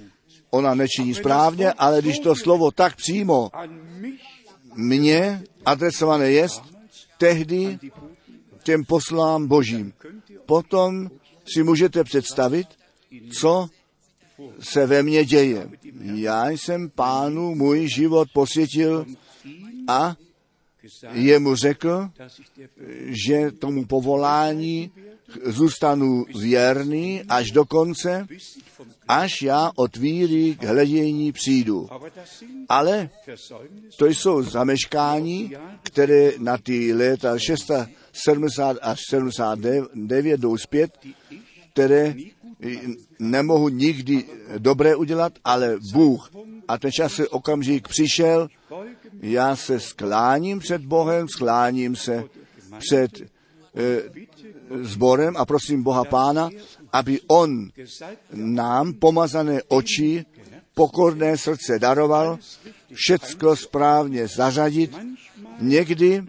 ona nečiní správně, ale když to slovo tak přímo mně adresované jest, tehdy těm poslám Božím. Potom si můžete představit, co se ve mně děje. Já jsem pánu můj život posvětil a jemu řekl, že tomu povolání zůstanu věrný až do konce, až já od víry k hledění přijdu. Ale to jsou zameškání, které na ty léta 670 až 79 jdou zpět, které nemohu nikdy dobré udělat, ale Bůh. A ten čas se okamžik přišel, já se skláním před Bohem, skláním se před eh, sborem a prosím Boha Pána, aby On nám pomazané oči, pokorné srdce daroval, všecko správně zařadit. Někdy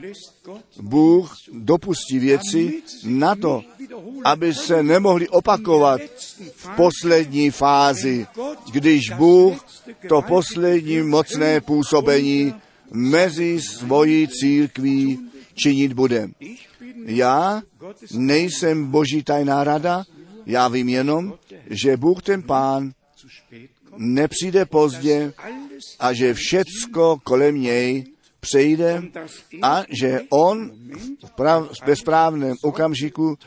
Bůh dopustí věci na to, aby se nemohli opakovat v poslední fázi, když Bůh to poslední mocné působení mezi svojí církví činit bude. Já nejsem boží tajná rada, já vím jenom, že Bůh ten pán nepřijde pozdě a že všecko kolem něj přejde a že on v prav, ve správném okamžiku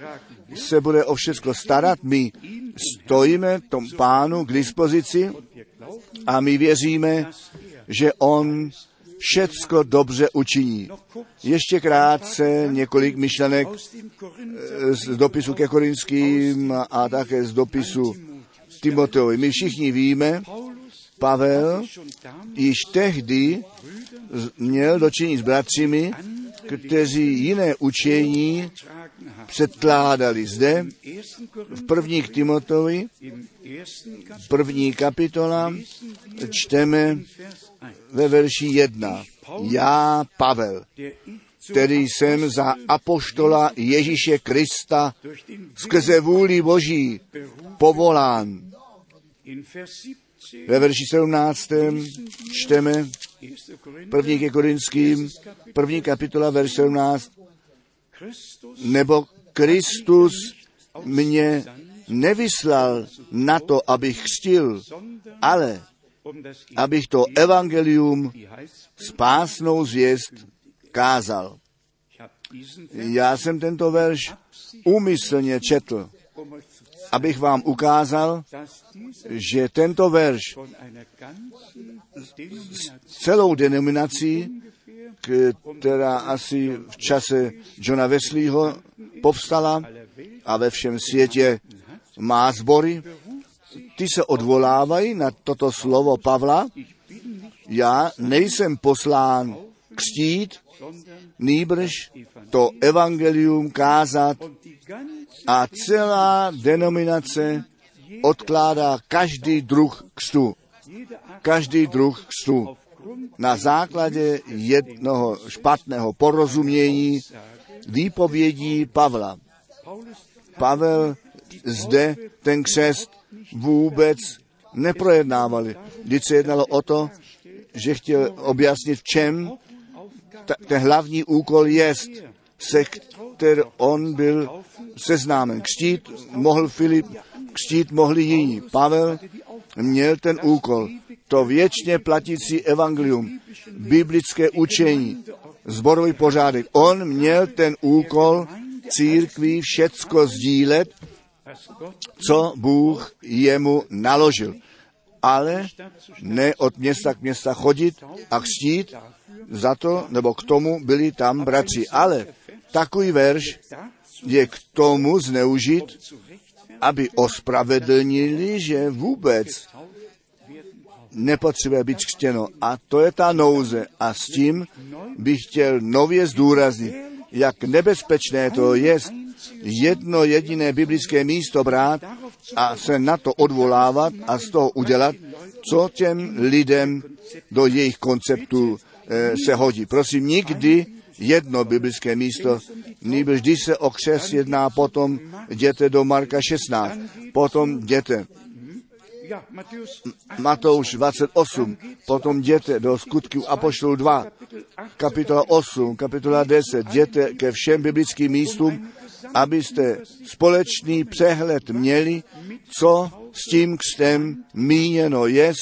se bude o všecko starat. My stojíme tom pánu k dispozici a my věříme, že on všecko dobře učiní. Ještě krátce několik myšlenek z dopisu ke Korinským a také z dopisu Timoteovi. My všichni víme, Pavel již tehdy měl dočinit s bratřimi, kteří jiné učení předkládali zde v první k Timotovi, první kapitola, čteme Vers 1, ve verši 1. Já, Pavel, který jsem za apoštola Ježíše Krista skrze vůli Boží povolán. In Vers 17 Ve verši 17. čteme 1. Korinther, první ke Korinským, první kapitola, verš 17. Christus Nebo Kristus mě nevyslal na to, abych křtil, sondern ale abych to evangelium spásnou zvěst kázal. Já jsem tento verš úmyslně četl, abych vám ukázal, že tento verš Denomination celou denominací, která asi v čase Johna Wesleyho povstala a ve všem světě má sbory, ty se odvolávají na toto slovo Pavla. Já nejsem poslán sondern nýbrž to evangelium kázat a celá denominace odkládá každý druh Art Každý druh aufgrund Na základě jednoho špatného porozumění výpovědí Pavla. Pavel zde ten křest vůbec neprojednávali. Když se jednalo o to, že chtěl objasnit, v čem ta, ten hlavní úkol je, se který on byl seznámen. Křtít mohl Filip, křtít mohli jiní. Pavel měl ten úkol, to věčně platící evangelium, biblické učení, zborový pořádek. On měl ten úkol církví všecko sdílet, co Bůh jemu naložil. Ale ne od města k města chodit a křtít, za to, nebo k tomu byli tam bratři. Ale takový verš je k tomu zneužit, aby ospravedlnili, že vůbec nepotřebuje být křtěno. A to je ta nouze. A s tím bych chtěl nově zdůraznit, jak nebezpečné to je jedno jediné biblické místo brát a se na to odvolávat a z toho udělat, co těm lidem do jejich konceptů eh, se hodí. Prosím, nikdy jedno biblické místo, nýbrž když se o křes jedná, potom jděte do Marka 16, potom jděte. Matouš 28, potom jděte do skutků Apoštolů 2, kapitola 8, kapitola 10, jděte ke všem biblickým místům, abyste společný přehled měli, co s tím křtem míněno je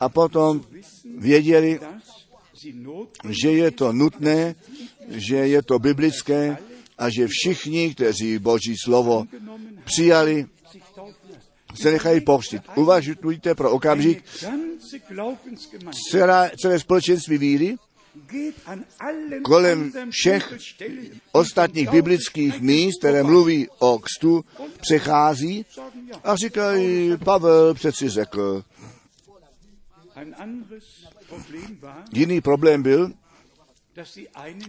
a potom věděli, že je to nutné, že je to biblické a že všichni, kteří Boží slovo přijali, se nechají pokřtit. Uvažujte pro okamžik, celé, celé společenství víry kolem všech ostatních biblických míst, které mluví o kstu, přechází a říkají, Pavel přeci řekl. Jiný problém byl,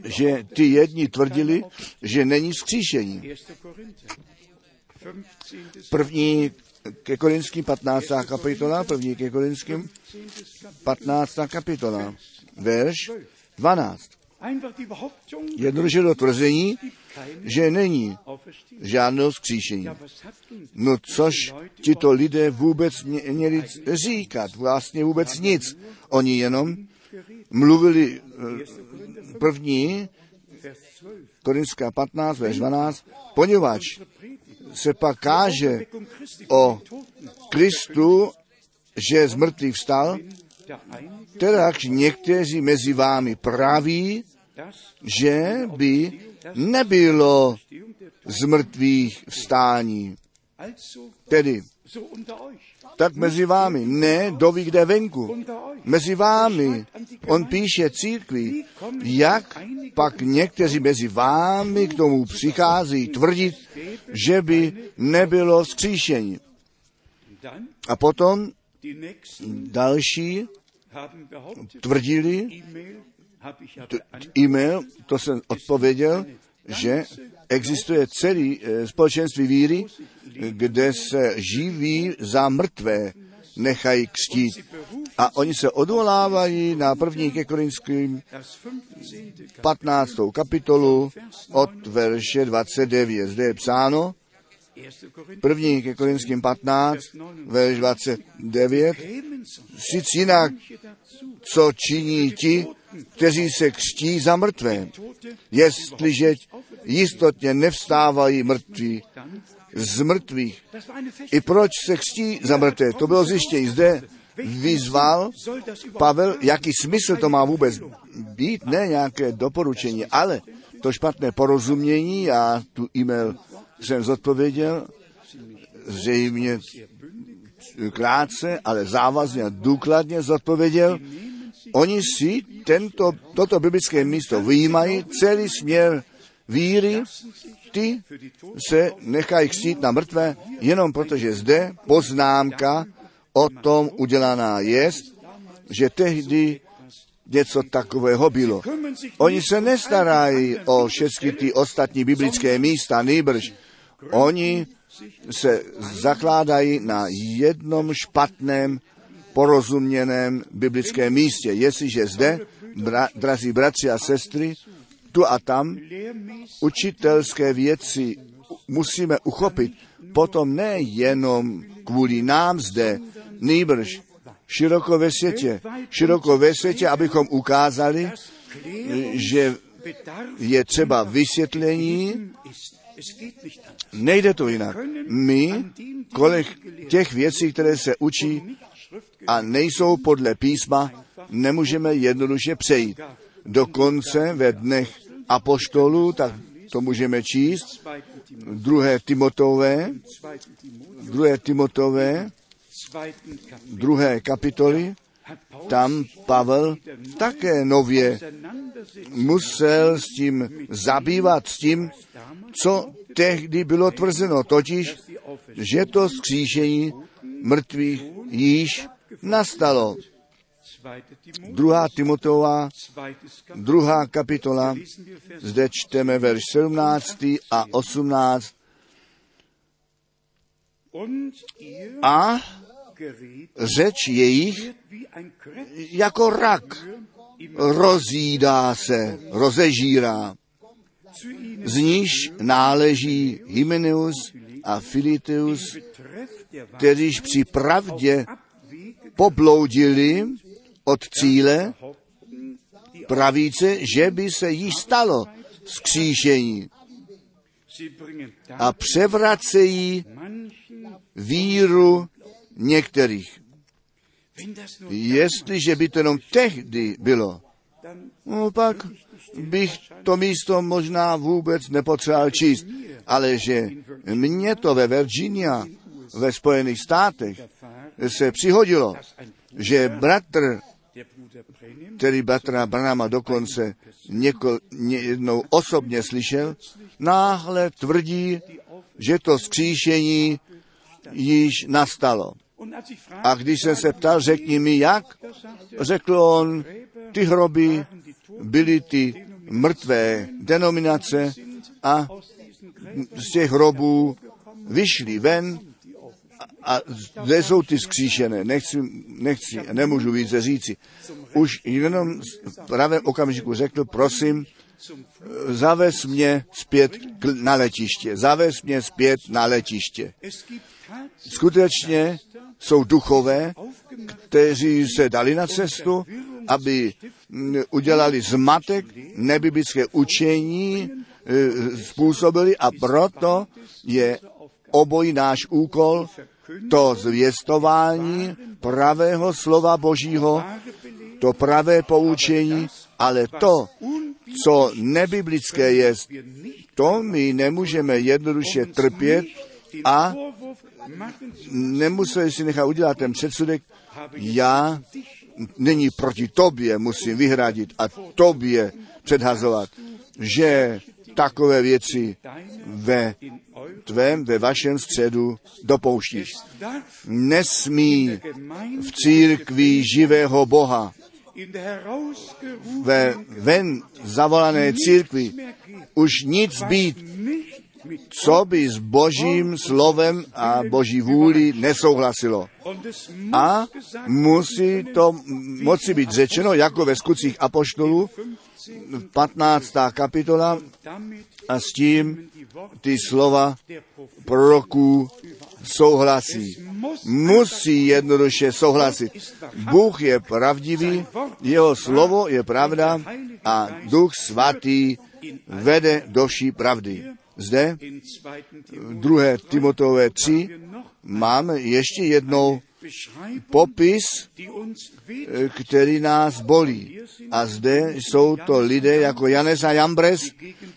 že ty jedni tvrdili, že není vzkříšení. 1. Korinther 15. První ke Korinským 15. kapitola, první ke Korinským 15. kapitola, verš 12. Einfach die Behauptung, Jednoduše do tvrzení, že není žádného hatten No což tito lidé vůbec mě- měli říkat? Vlastně vůbec nic. Oni jenom mluvili eh, první, Vers 12. Korinská 15, verš 12, poněvadž se pak káže o Kristu, že z mrtvých vstal, tedaž někteří mezi vámi praví, že by nebylo z mrtvých vstání. Tedy tak mezi vámi, ne doví kde venku, mezi vámi. On píše církvi, jak pak někteří mezi vámi k tomu přichází tvrdit, že by nebylo vzkříšení. A potom další tvrdili, e-mail, to jsem odpověděl, že existuje celý eh, společenství víry, kde se živí za mrtvé nechají křtít. A oni se odvolávají na první ke Korinským das 15. Kapitel 15. kapitolu od verše 29. Zde je psáno, 1. Korinther První ke Korinským 15, verš 29. Sic jinak, co činí ti, kteří se křtí za mrtvé, jestliže jistotně nevstávají mrtví z mrtvých. I proč se křtí za mrtvé? To bylo zjištění. Zde vyzval Pavel, jaký smysl to má vůbec být, ne nějaké doporučení, ale to špatné porozumění, já tu e-mail jsem zodpověděl, zřejmě krátce, ale závazně a důkladně zodpověděl, oni si tento, toto biblické místo vyjímají, celý směr víry, ty se nechají křtít na mrtvé, jenom protože zde poznámka o tom udělaná je, že tehdy něco takového bylo. Oni se nestarají o všechny ty ostatní biblické místa, nýbrž oni se zakládají na jednom špatném porozuměném biblickém místě. Jestliže zde, bra, drazí bratři a sestry, tu a tam učitelské věci musíme uchopit, potom ne jenom kvůli nám zde, nýbrž široko ve světě. Široko ve světě, abychom ukázali, že je třeba vysvětlení, nejde to jinak. My, kolik těch věcí, které se učí a nejsou podle písma, nemůžeme jednoduše přejít. Dokonce ve dnech apoštolů, tak to můžeme číst, druhé Timotové, druhé Timotové, druhé kapitoly, tam Pavel také nově musel s tím zabývat, s tím, co tehdy bylo tvrzeno, totiž, že to skříšení mrtvých již nastalo. Druhá Timotová, druhá kapitola, zde čteme verš 17 a 18. A řeč jejich jako rak rozjídá se, rozežírá. Z níž náleží Hymeneus a Filiteus, kteříž při pravdě pobloudili od cíle, pravíce, že by se jí stalo skříšení a převracejí víru některých. Jestliže by to jenom tehdy bylo, no pak bych to místo možná vůbec nepotřeboval číst, ale že mě to ve Virginia, ve Spojených státech, se přihodilo, že bratr, který bratra Branama dokonce něko, ně, jednou osobně slyšel, náhle tvrdí, že to skříšení již nastalo. A když jsem se ptal, řekni mi jak, řekl on, ty hroby byly ty mrtvé denominace a z těch hrobů vyšli ven a zde jsou ty skříšené. Nechci, nechci, nemůžu více říci. Už jenom v pravém okamžiku řekl, prosím, zavez mě zpět na letiště. Zavez mě zpět na letiště. Skutečně jsou duchové, kteří se dali na cestu, aby udělali zmatek, nebiblické učení způsobili a proto je obojí náš úkol to zvěstování pravého slova Božího, to pravé poučení, ale to, co nebiblické je, to my nemůžeme jednoduše trpět a nemuseli si nechat udělat ten předsudek, já není proti tobě musím vyhradit a tobě předhazovat, že takové věci ve tvém, ve vašem středu dopouštíš. Nesmí v církvi živého Boha, ve ven zavolané církvi už nic být, co by s božím slovem a boží vůli nesouhlasilo. A musí to moci být řečeno, jako ve skutcích apoštolů, 15. kapitola, a s tím ty slova proroků souhlasí. Musí jednoduše souhlasit. Bůh je pravdivý, jeho slovo je pravda a duch svatý vede do vší pravdy. Zde in 2. v 2. Timotové 3 máme ještě jednou popis, eh, který nás bolí. A zde jsou to lidé jako Janes a Jambres,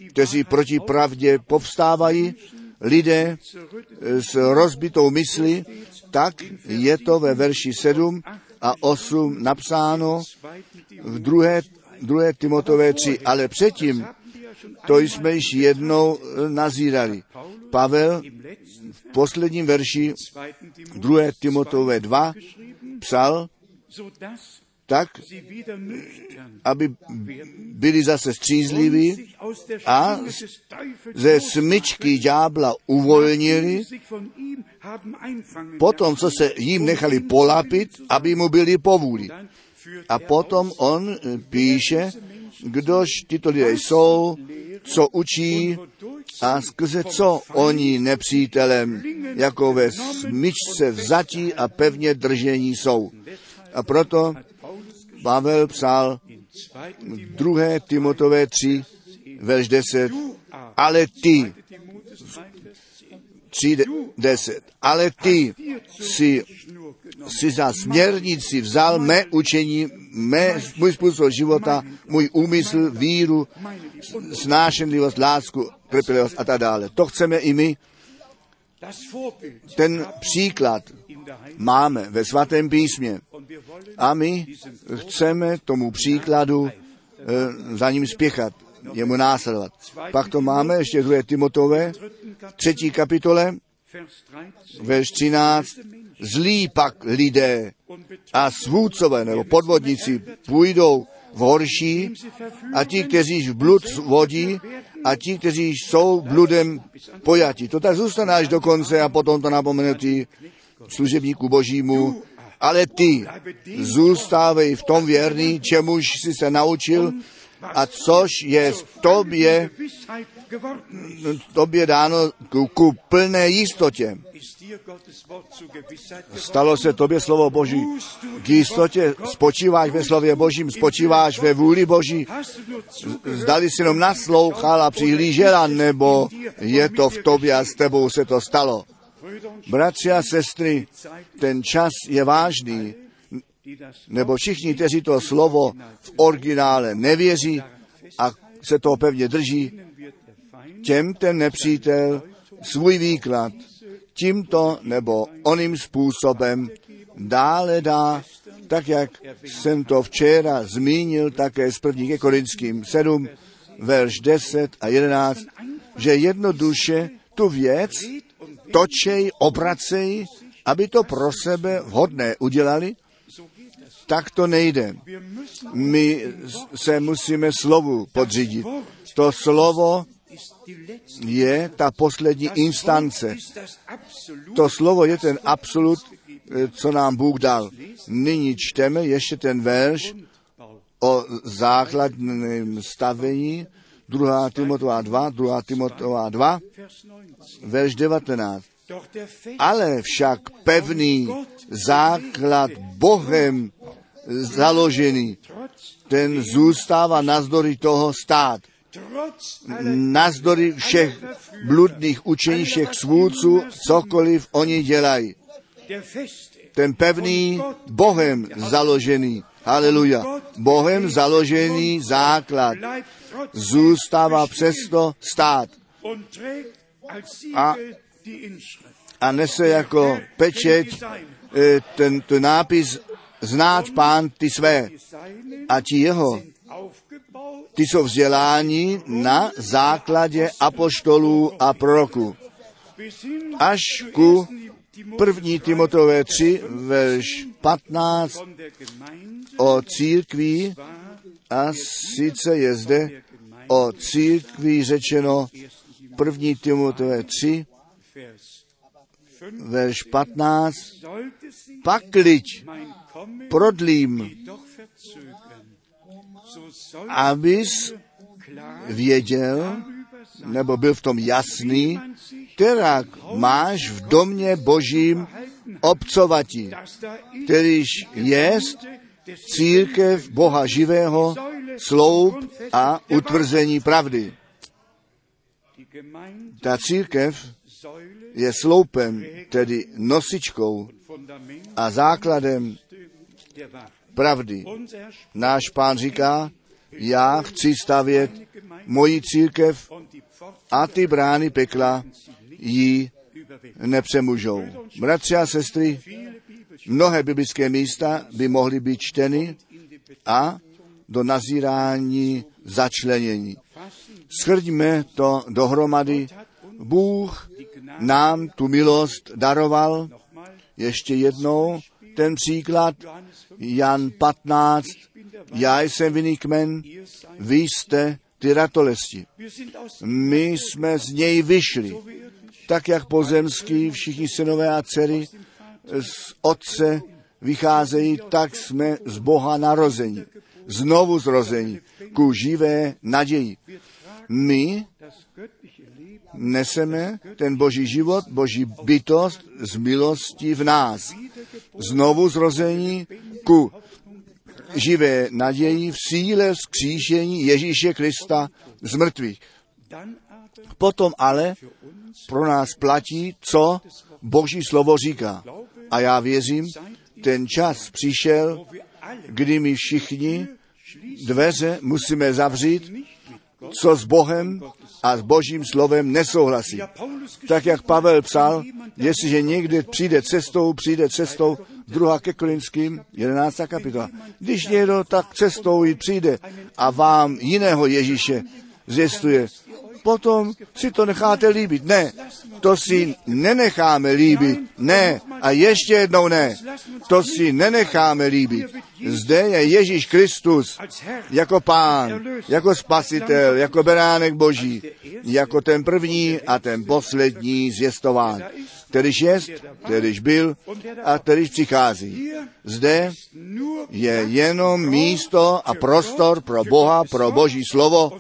kteří proti pravdě povstávají, lidé eh, s rozbitou myslí, tak je to ve verši 7 a 8 napsáno v 2. 2. Timotové 3. Ale předtím, to jsme již jednou eh, nazírali. Pavel v posledním verši 2. Timotové 2 psal tak, aby byli zase střízliví a ze smyčky ďábla uvolnili, potom, co se jim nechali polapit, aby mu byli povůli. A potom on eh, píše, kdož tyto lidé jsou, co učí a skrze co oni nepřítelem, jako ve smyčce vzatí a pevně držení jsou. A proto Pavel psal in 2. 2. Timotové 3, verš 10, ale ty, 3, 10, ale ty si, si za směrnici vzal mé učení, mé, můj způsob života, můj úmysl, víru, snášenlivost, lásku, trpělivost a tak dále. To chceme i my. Ten příklad máme ve svatém písmě a my chceme tomu příkladu eh, za ním spěchat, jemu následovat. Pak to máme ještě 2. Timotové, třetí kapitole, Vers 13 verš 13. Zlí pak lidé a svůdcové nebo podvodníci půjdou v horší a ti, kteří v blud vodí a ti, kteří jsou bludem pojati. To tak zůstane až do konce a potom to napomenutí služebníku božímu. Ale ty zůstávej v tom věrný, čemuž jsi se naučil a což je tobě, tobě dáno ku, plné jistotě. Stalo se tobě slovo Boží. K jistotě spočíváš ve slově Božím, spočíváš ve vůli Boží. Zdali si jenom naslouchal a přihlížela, nebo je to v tobě a s tebou se to stalo. Bratři a sestry, ten čas je vážný, nebo všichni, kteří to slovo v originále nevěří a se toho pevně drží, těm ten nepřítel svůj výklad tímto nebo oným způsobem dále dá, tak jak jsem to včera zmínil také z první ke Korinským 7, verš 10 a 11, že jednoduše tu věc točej, obracej, aby to pro sebe vhodné udělali, tak to nejde. My se musíme slovu podřídit. To slovo je ta poslední instance. To slovo je ten absolut, eh, co nám Bůh dal. Nyní čteme ještě ten verš o základním stavení, 2. Timotová 2, 2. Timotová 2, Vers 19. verš 19. Doch der Fest Ale však pevný základ Bohem založený, ten zůstává nazdory toho stát. Nazdory všech bludných učení, všech svůdců, cokoliv oni dělají. ten pevný Bohem založený, haleluja, Bohem založený základ. Zůstává přesto stát. A- a nese jako pečeť eh, ten, ten nápis znáč pán ty své a ti jeho, ty jsou vzděláni na základě apoštolů a proroků. Až ku 1. Timotheus první Timotové 3, verš 15 von der Gemeinde o církví a sice je zde o církví řečeno 1. Timotové 3, Vers 5. verš 15, Sollte sich pakliť prodlím, abys věděl, nebo byl v tom jasný, která máš v domě božím ist kterýž jest církev Boha živého, sloup a utvrzení pravdy. Ta církev je sloupem, tedy nosičkou a základem. Pravdy. Náš pán říká, já chci stavět moji církev a ty brány pekla ji nepřemůžou. Bratři a sestry, mnohé biblické místa by mohly být čteny a do nazírání začlenění. Shrďme to dohromady. Bůh nám tu milost daroval. Ještě jednou ten příklad. Johannes 5, Jan 15. ich bin der Wein, Já jsem vinný kmen, vy jste ty ratolesti. My jsme z něj vyšli, tak jak pozemský všichni synové a dcery z otce vycházejí, tak jsme z Boha narození, znovu zrození, ku živé naději. My neseme ten boží život, boží bytost z milosti v nás. Znovu zrození ku živé naději v síle vzkříšení Ježíše Krista z mrtvých. Potom ale pro nás platí, co Boží slovo říká. A já věřím, ten čas přišel, kdy my všichni dveře musíme zavřít, co s Bohem a s Božím slovem nesouhlasí. Tak jak Pavel psal, jestliže někde přijde cestou, přijde cestou, druhá ke Korinským, 11. kapitola. Když někdo tak cestou jít přijde a vám jiného Ježíše zjistuje, potom si to necháte líbit. Ne, to si nenecháme líbit. Ne, a ještě jednou ne, to si nenecháme líbit. Zde je Ježíš Kristus jako pán, jako spasitel, jako beránek boží, jako ten první a ten poslední zvěstován, kterýž jest, kterýž byl a kterýž přichází. Zde je jenom místo a prostor pro Boha, pro Boží slovo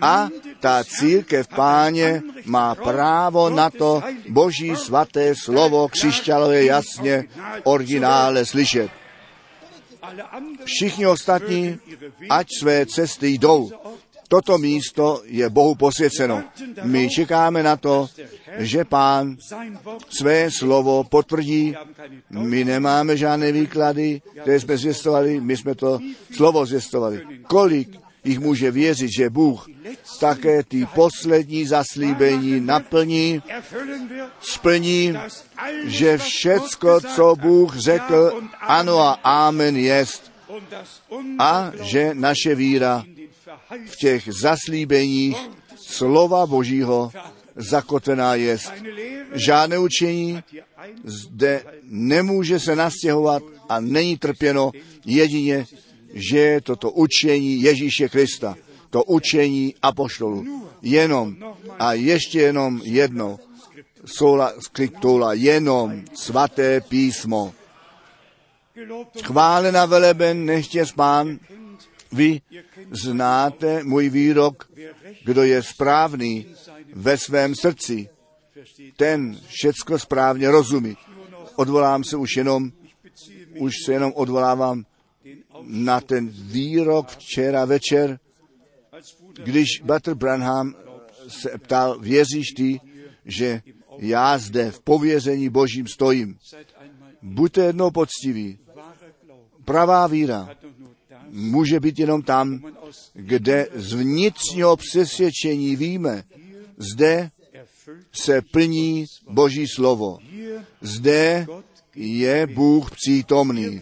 a ta církev páně má právo na to Boží svaté slovo křišťalové jasně originále slyšet. Všichni ostatní, ať své cesty jdou. Toto místo je Bohu posvěceno. My čekáme na to, že pán své slovo potvrdí. My nemáme žádné výklady, které jsme zvěstovali, my jsme to slovo zvěstovali. Kolik jich může věřit, že Bůh také ty poslední zaslíbení naplní, splní, že všecko, co Bůh řekl, ano a amen jest. A že naše víra v těch zaslíbeních slova Božího zakotvená jest. Žádné učení zde nemůže se nastěhovat a není trpěno jedině, že toto učení Ježíše Krista, to učení apoštolů. Jenom a ještě jenom jedno, sola skriptula, jenom svaté písmo. Chválena veleben, nechtě spán, vy znáte můj výrok, kdo je správný ve svém srdci, ten všecko správně rozumí. Odvolám se už jenom, už se jenom odvolávám na ten výrok včera večer, když Butter Branham se ptal, věříš ty, že já zde v pověření Božím stojím. Buďte jednou poctiví. Pravá víra může být jenom tam, kde z vnitřního přesvědčení víme, zde se plní Boží slovo. Zde je Bůh přítomný.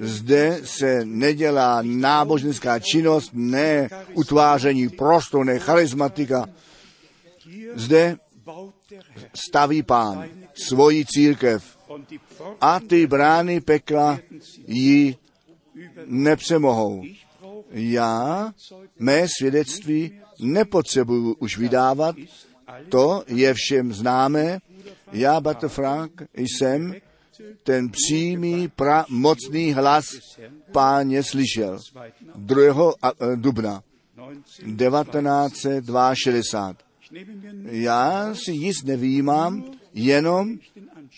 Zde se nedělá náboženská činnost, ne utváření prostoru, ne charismatika. hier Zde staví pán svoji církev a ty brány pekla ji nepřemohou. Já mé svědectví nepotřebuju už vydávat, to je všem známé. Já, Bater Frank, jsem ten přímý, pramocný hlas páně slyšel 2. a- e, dubna 1962. 1962. Ich nehme mir nur Já si nic nevýjímám, jenom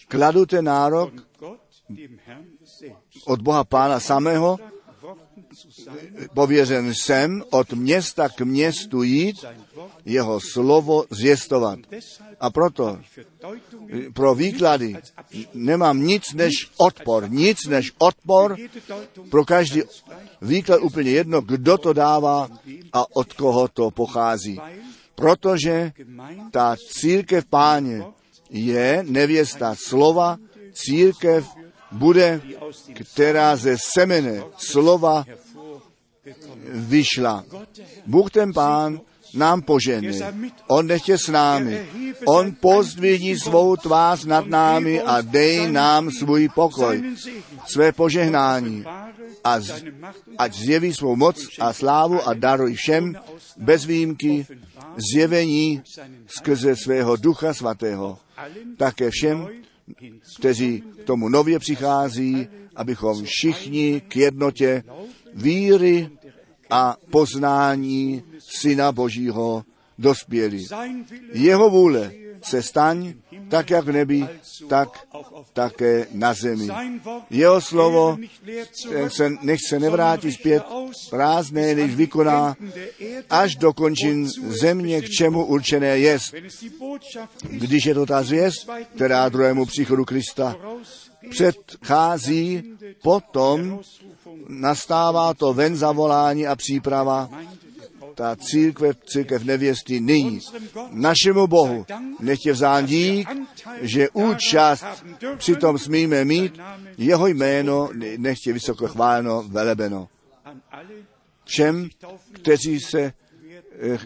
kladu ten nárok od Boha Pána samého, pověřen jsem od města k městu jít. Jeho slovo. Deshalb A proto pro výklady nemám nic než odpor, nic než odpor, pro každý výklad úplně jedno, kdo to dává a od koho to pochází. Protože ta církev páně je nevěsta slova, církev bude, která ze semene slova vyšla. Bůh ten pán nám požehne. On nechtě s námi. On pozdvihní svou tvář nad námi a dej nám svůj pokoj, své požehnání a z, ať zjeví svou moc a slávu a daruj všem bez výjimky zjevení skrze svého ducha svatého. Také všem, kteří k tomu nově přichází, abychom všichni k jednotě víry a poznání Syna Božího dospěli. Jeho vůle se staň tak, jak v nebi, tak také na zemi. Jeho slovo se, nech se nevrátí zpět prázdné, než vykoná až do země, k čemu určené jest. Když je to ta zvěst, která druhému příchodu Krista předchází, potom nastává to ven zavolání a příprava, ta církev, církev nevěsty nyní. Našemu Bohu nechtě vzán dík, že účast přitom smíme mít, jeho jméno nechtě vysoko chváleno, velebeno. Všem, kteří se eh,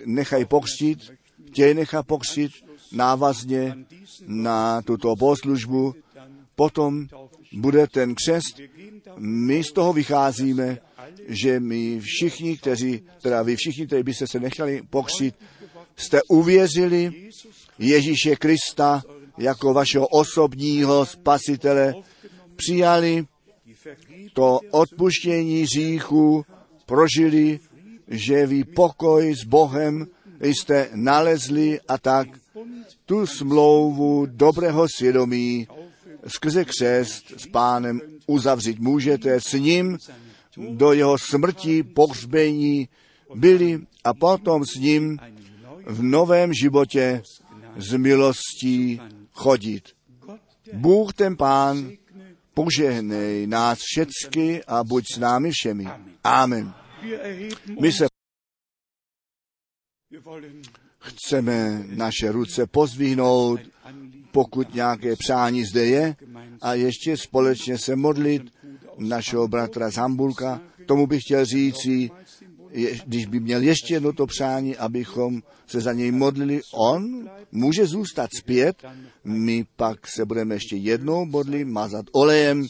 nechají pokřtít, chtějí nechat pokřtít návazně na tuto bohoslužbu, potom bude ten křest. My z toho vycházíme, že my všichni, kteří, teda vy všichni, kteří byste se nechali pokřtít, jste uvěřili Ježíše Krista jako vašeho osobního spasitele, přijali to odpuštění říchu, prožili, že vy pokoj s Bohem jste nalezli a tak tu smlouvu dobrého svědomí skrze křest s pánem uzavřít můžete s ním do jeho smrti, pohřbení byli a potom s ním v novém životě z milostí chodit. Bůh ten pán požehnej nás všecky a buď s námi všemi. Amen. My se chceme naše ruce pozvihnout, pokud nějaké přání zde je, a ještě společně se modlit našeho bratra z Hamburka. Tomu bych chtěl říci, když by měl ještě jedno to přání, abychom se za něj modlili, on může zůstat zpět, my pak se budeme ještě jednou modlit, mazat olejem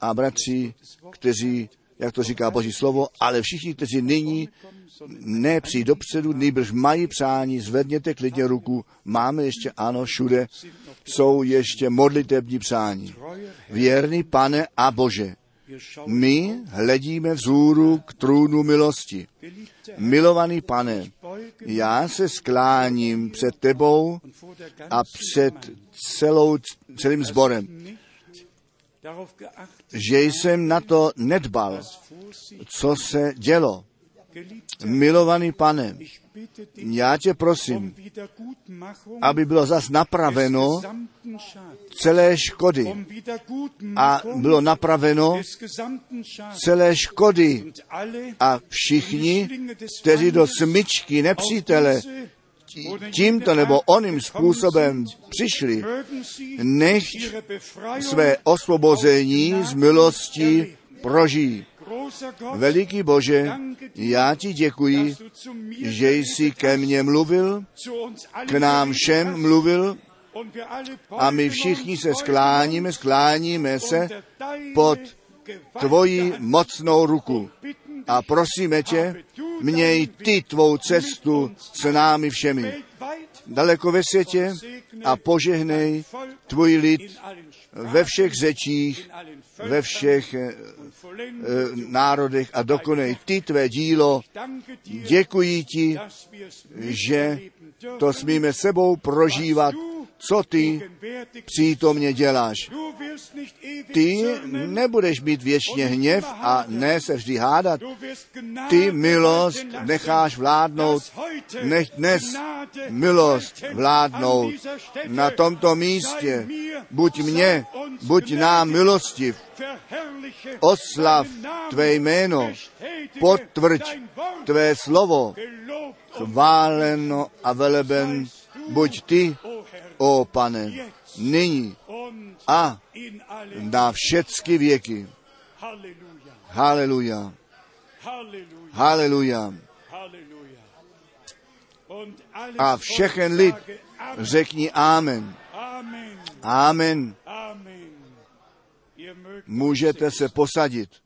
a bratři, kteří, jak to říká Boží slovo, ale všichni, kteří nyní ne přijít dopředu, nejbrž mají přání, zvedněte klidně ruku, máme ještě, ano, všude jsou ještě modlitební přání. Věrný pane a Bože, my hledíme vzhůru k trůnu milosti. Milovaný pane, já se skláním před tebou a před celou, celým sborem, že jsem na to nedbal, co se dělo. Milovaný pane, já tě prosím, aby bylo zas napraveno celé škody a bylo napraveno celé škody a všichni, kteří do smyčky nepřítele tímto nebo oným způsobem přišli, nechť své osvobození z milosti prožijí. Veliký Bože, já ti děkuji, že jsi ke mně mluvil, k nám všem mluvil a my všichni se skláníme, skláníme se pod tvoji mocnou ruku. A prosíme tě, měj ty tvou cestu s námi všemi. Daleko ve světě a požehnej tvůj lid ve všech řečích, ve všech eh, národech a dokonej ty tvé dílo. Děkuji ti, že to smíme sebou prožívat, co ty přítomně děláš. Ty nebudeš mít věčně hněv a ne se vždy hádat. Ty milost necháš vládnout, nech dnes milost vládnout na tomto místě. Buď mě, buď nám milostiv, oslav tvé jméno, potvrď tvé slovo, chváleno a veleben buď ty, o pane, nyní a na všechny věky. Haleluja. Haleluja. A všechen lid řekni Amen. Amen. Můžete se posadit.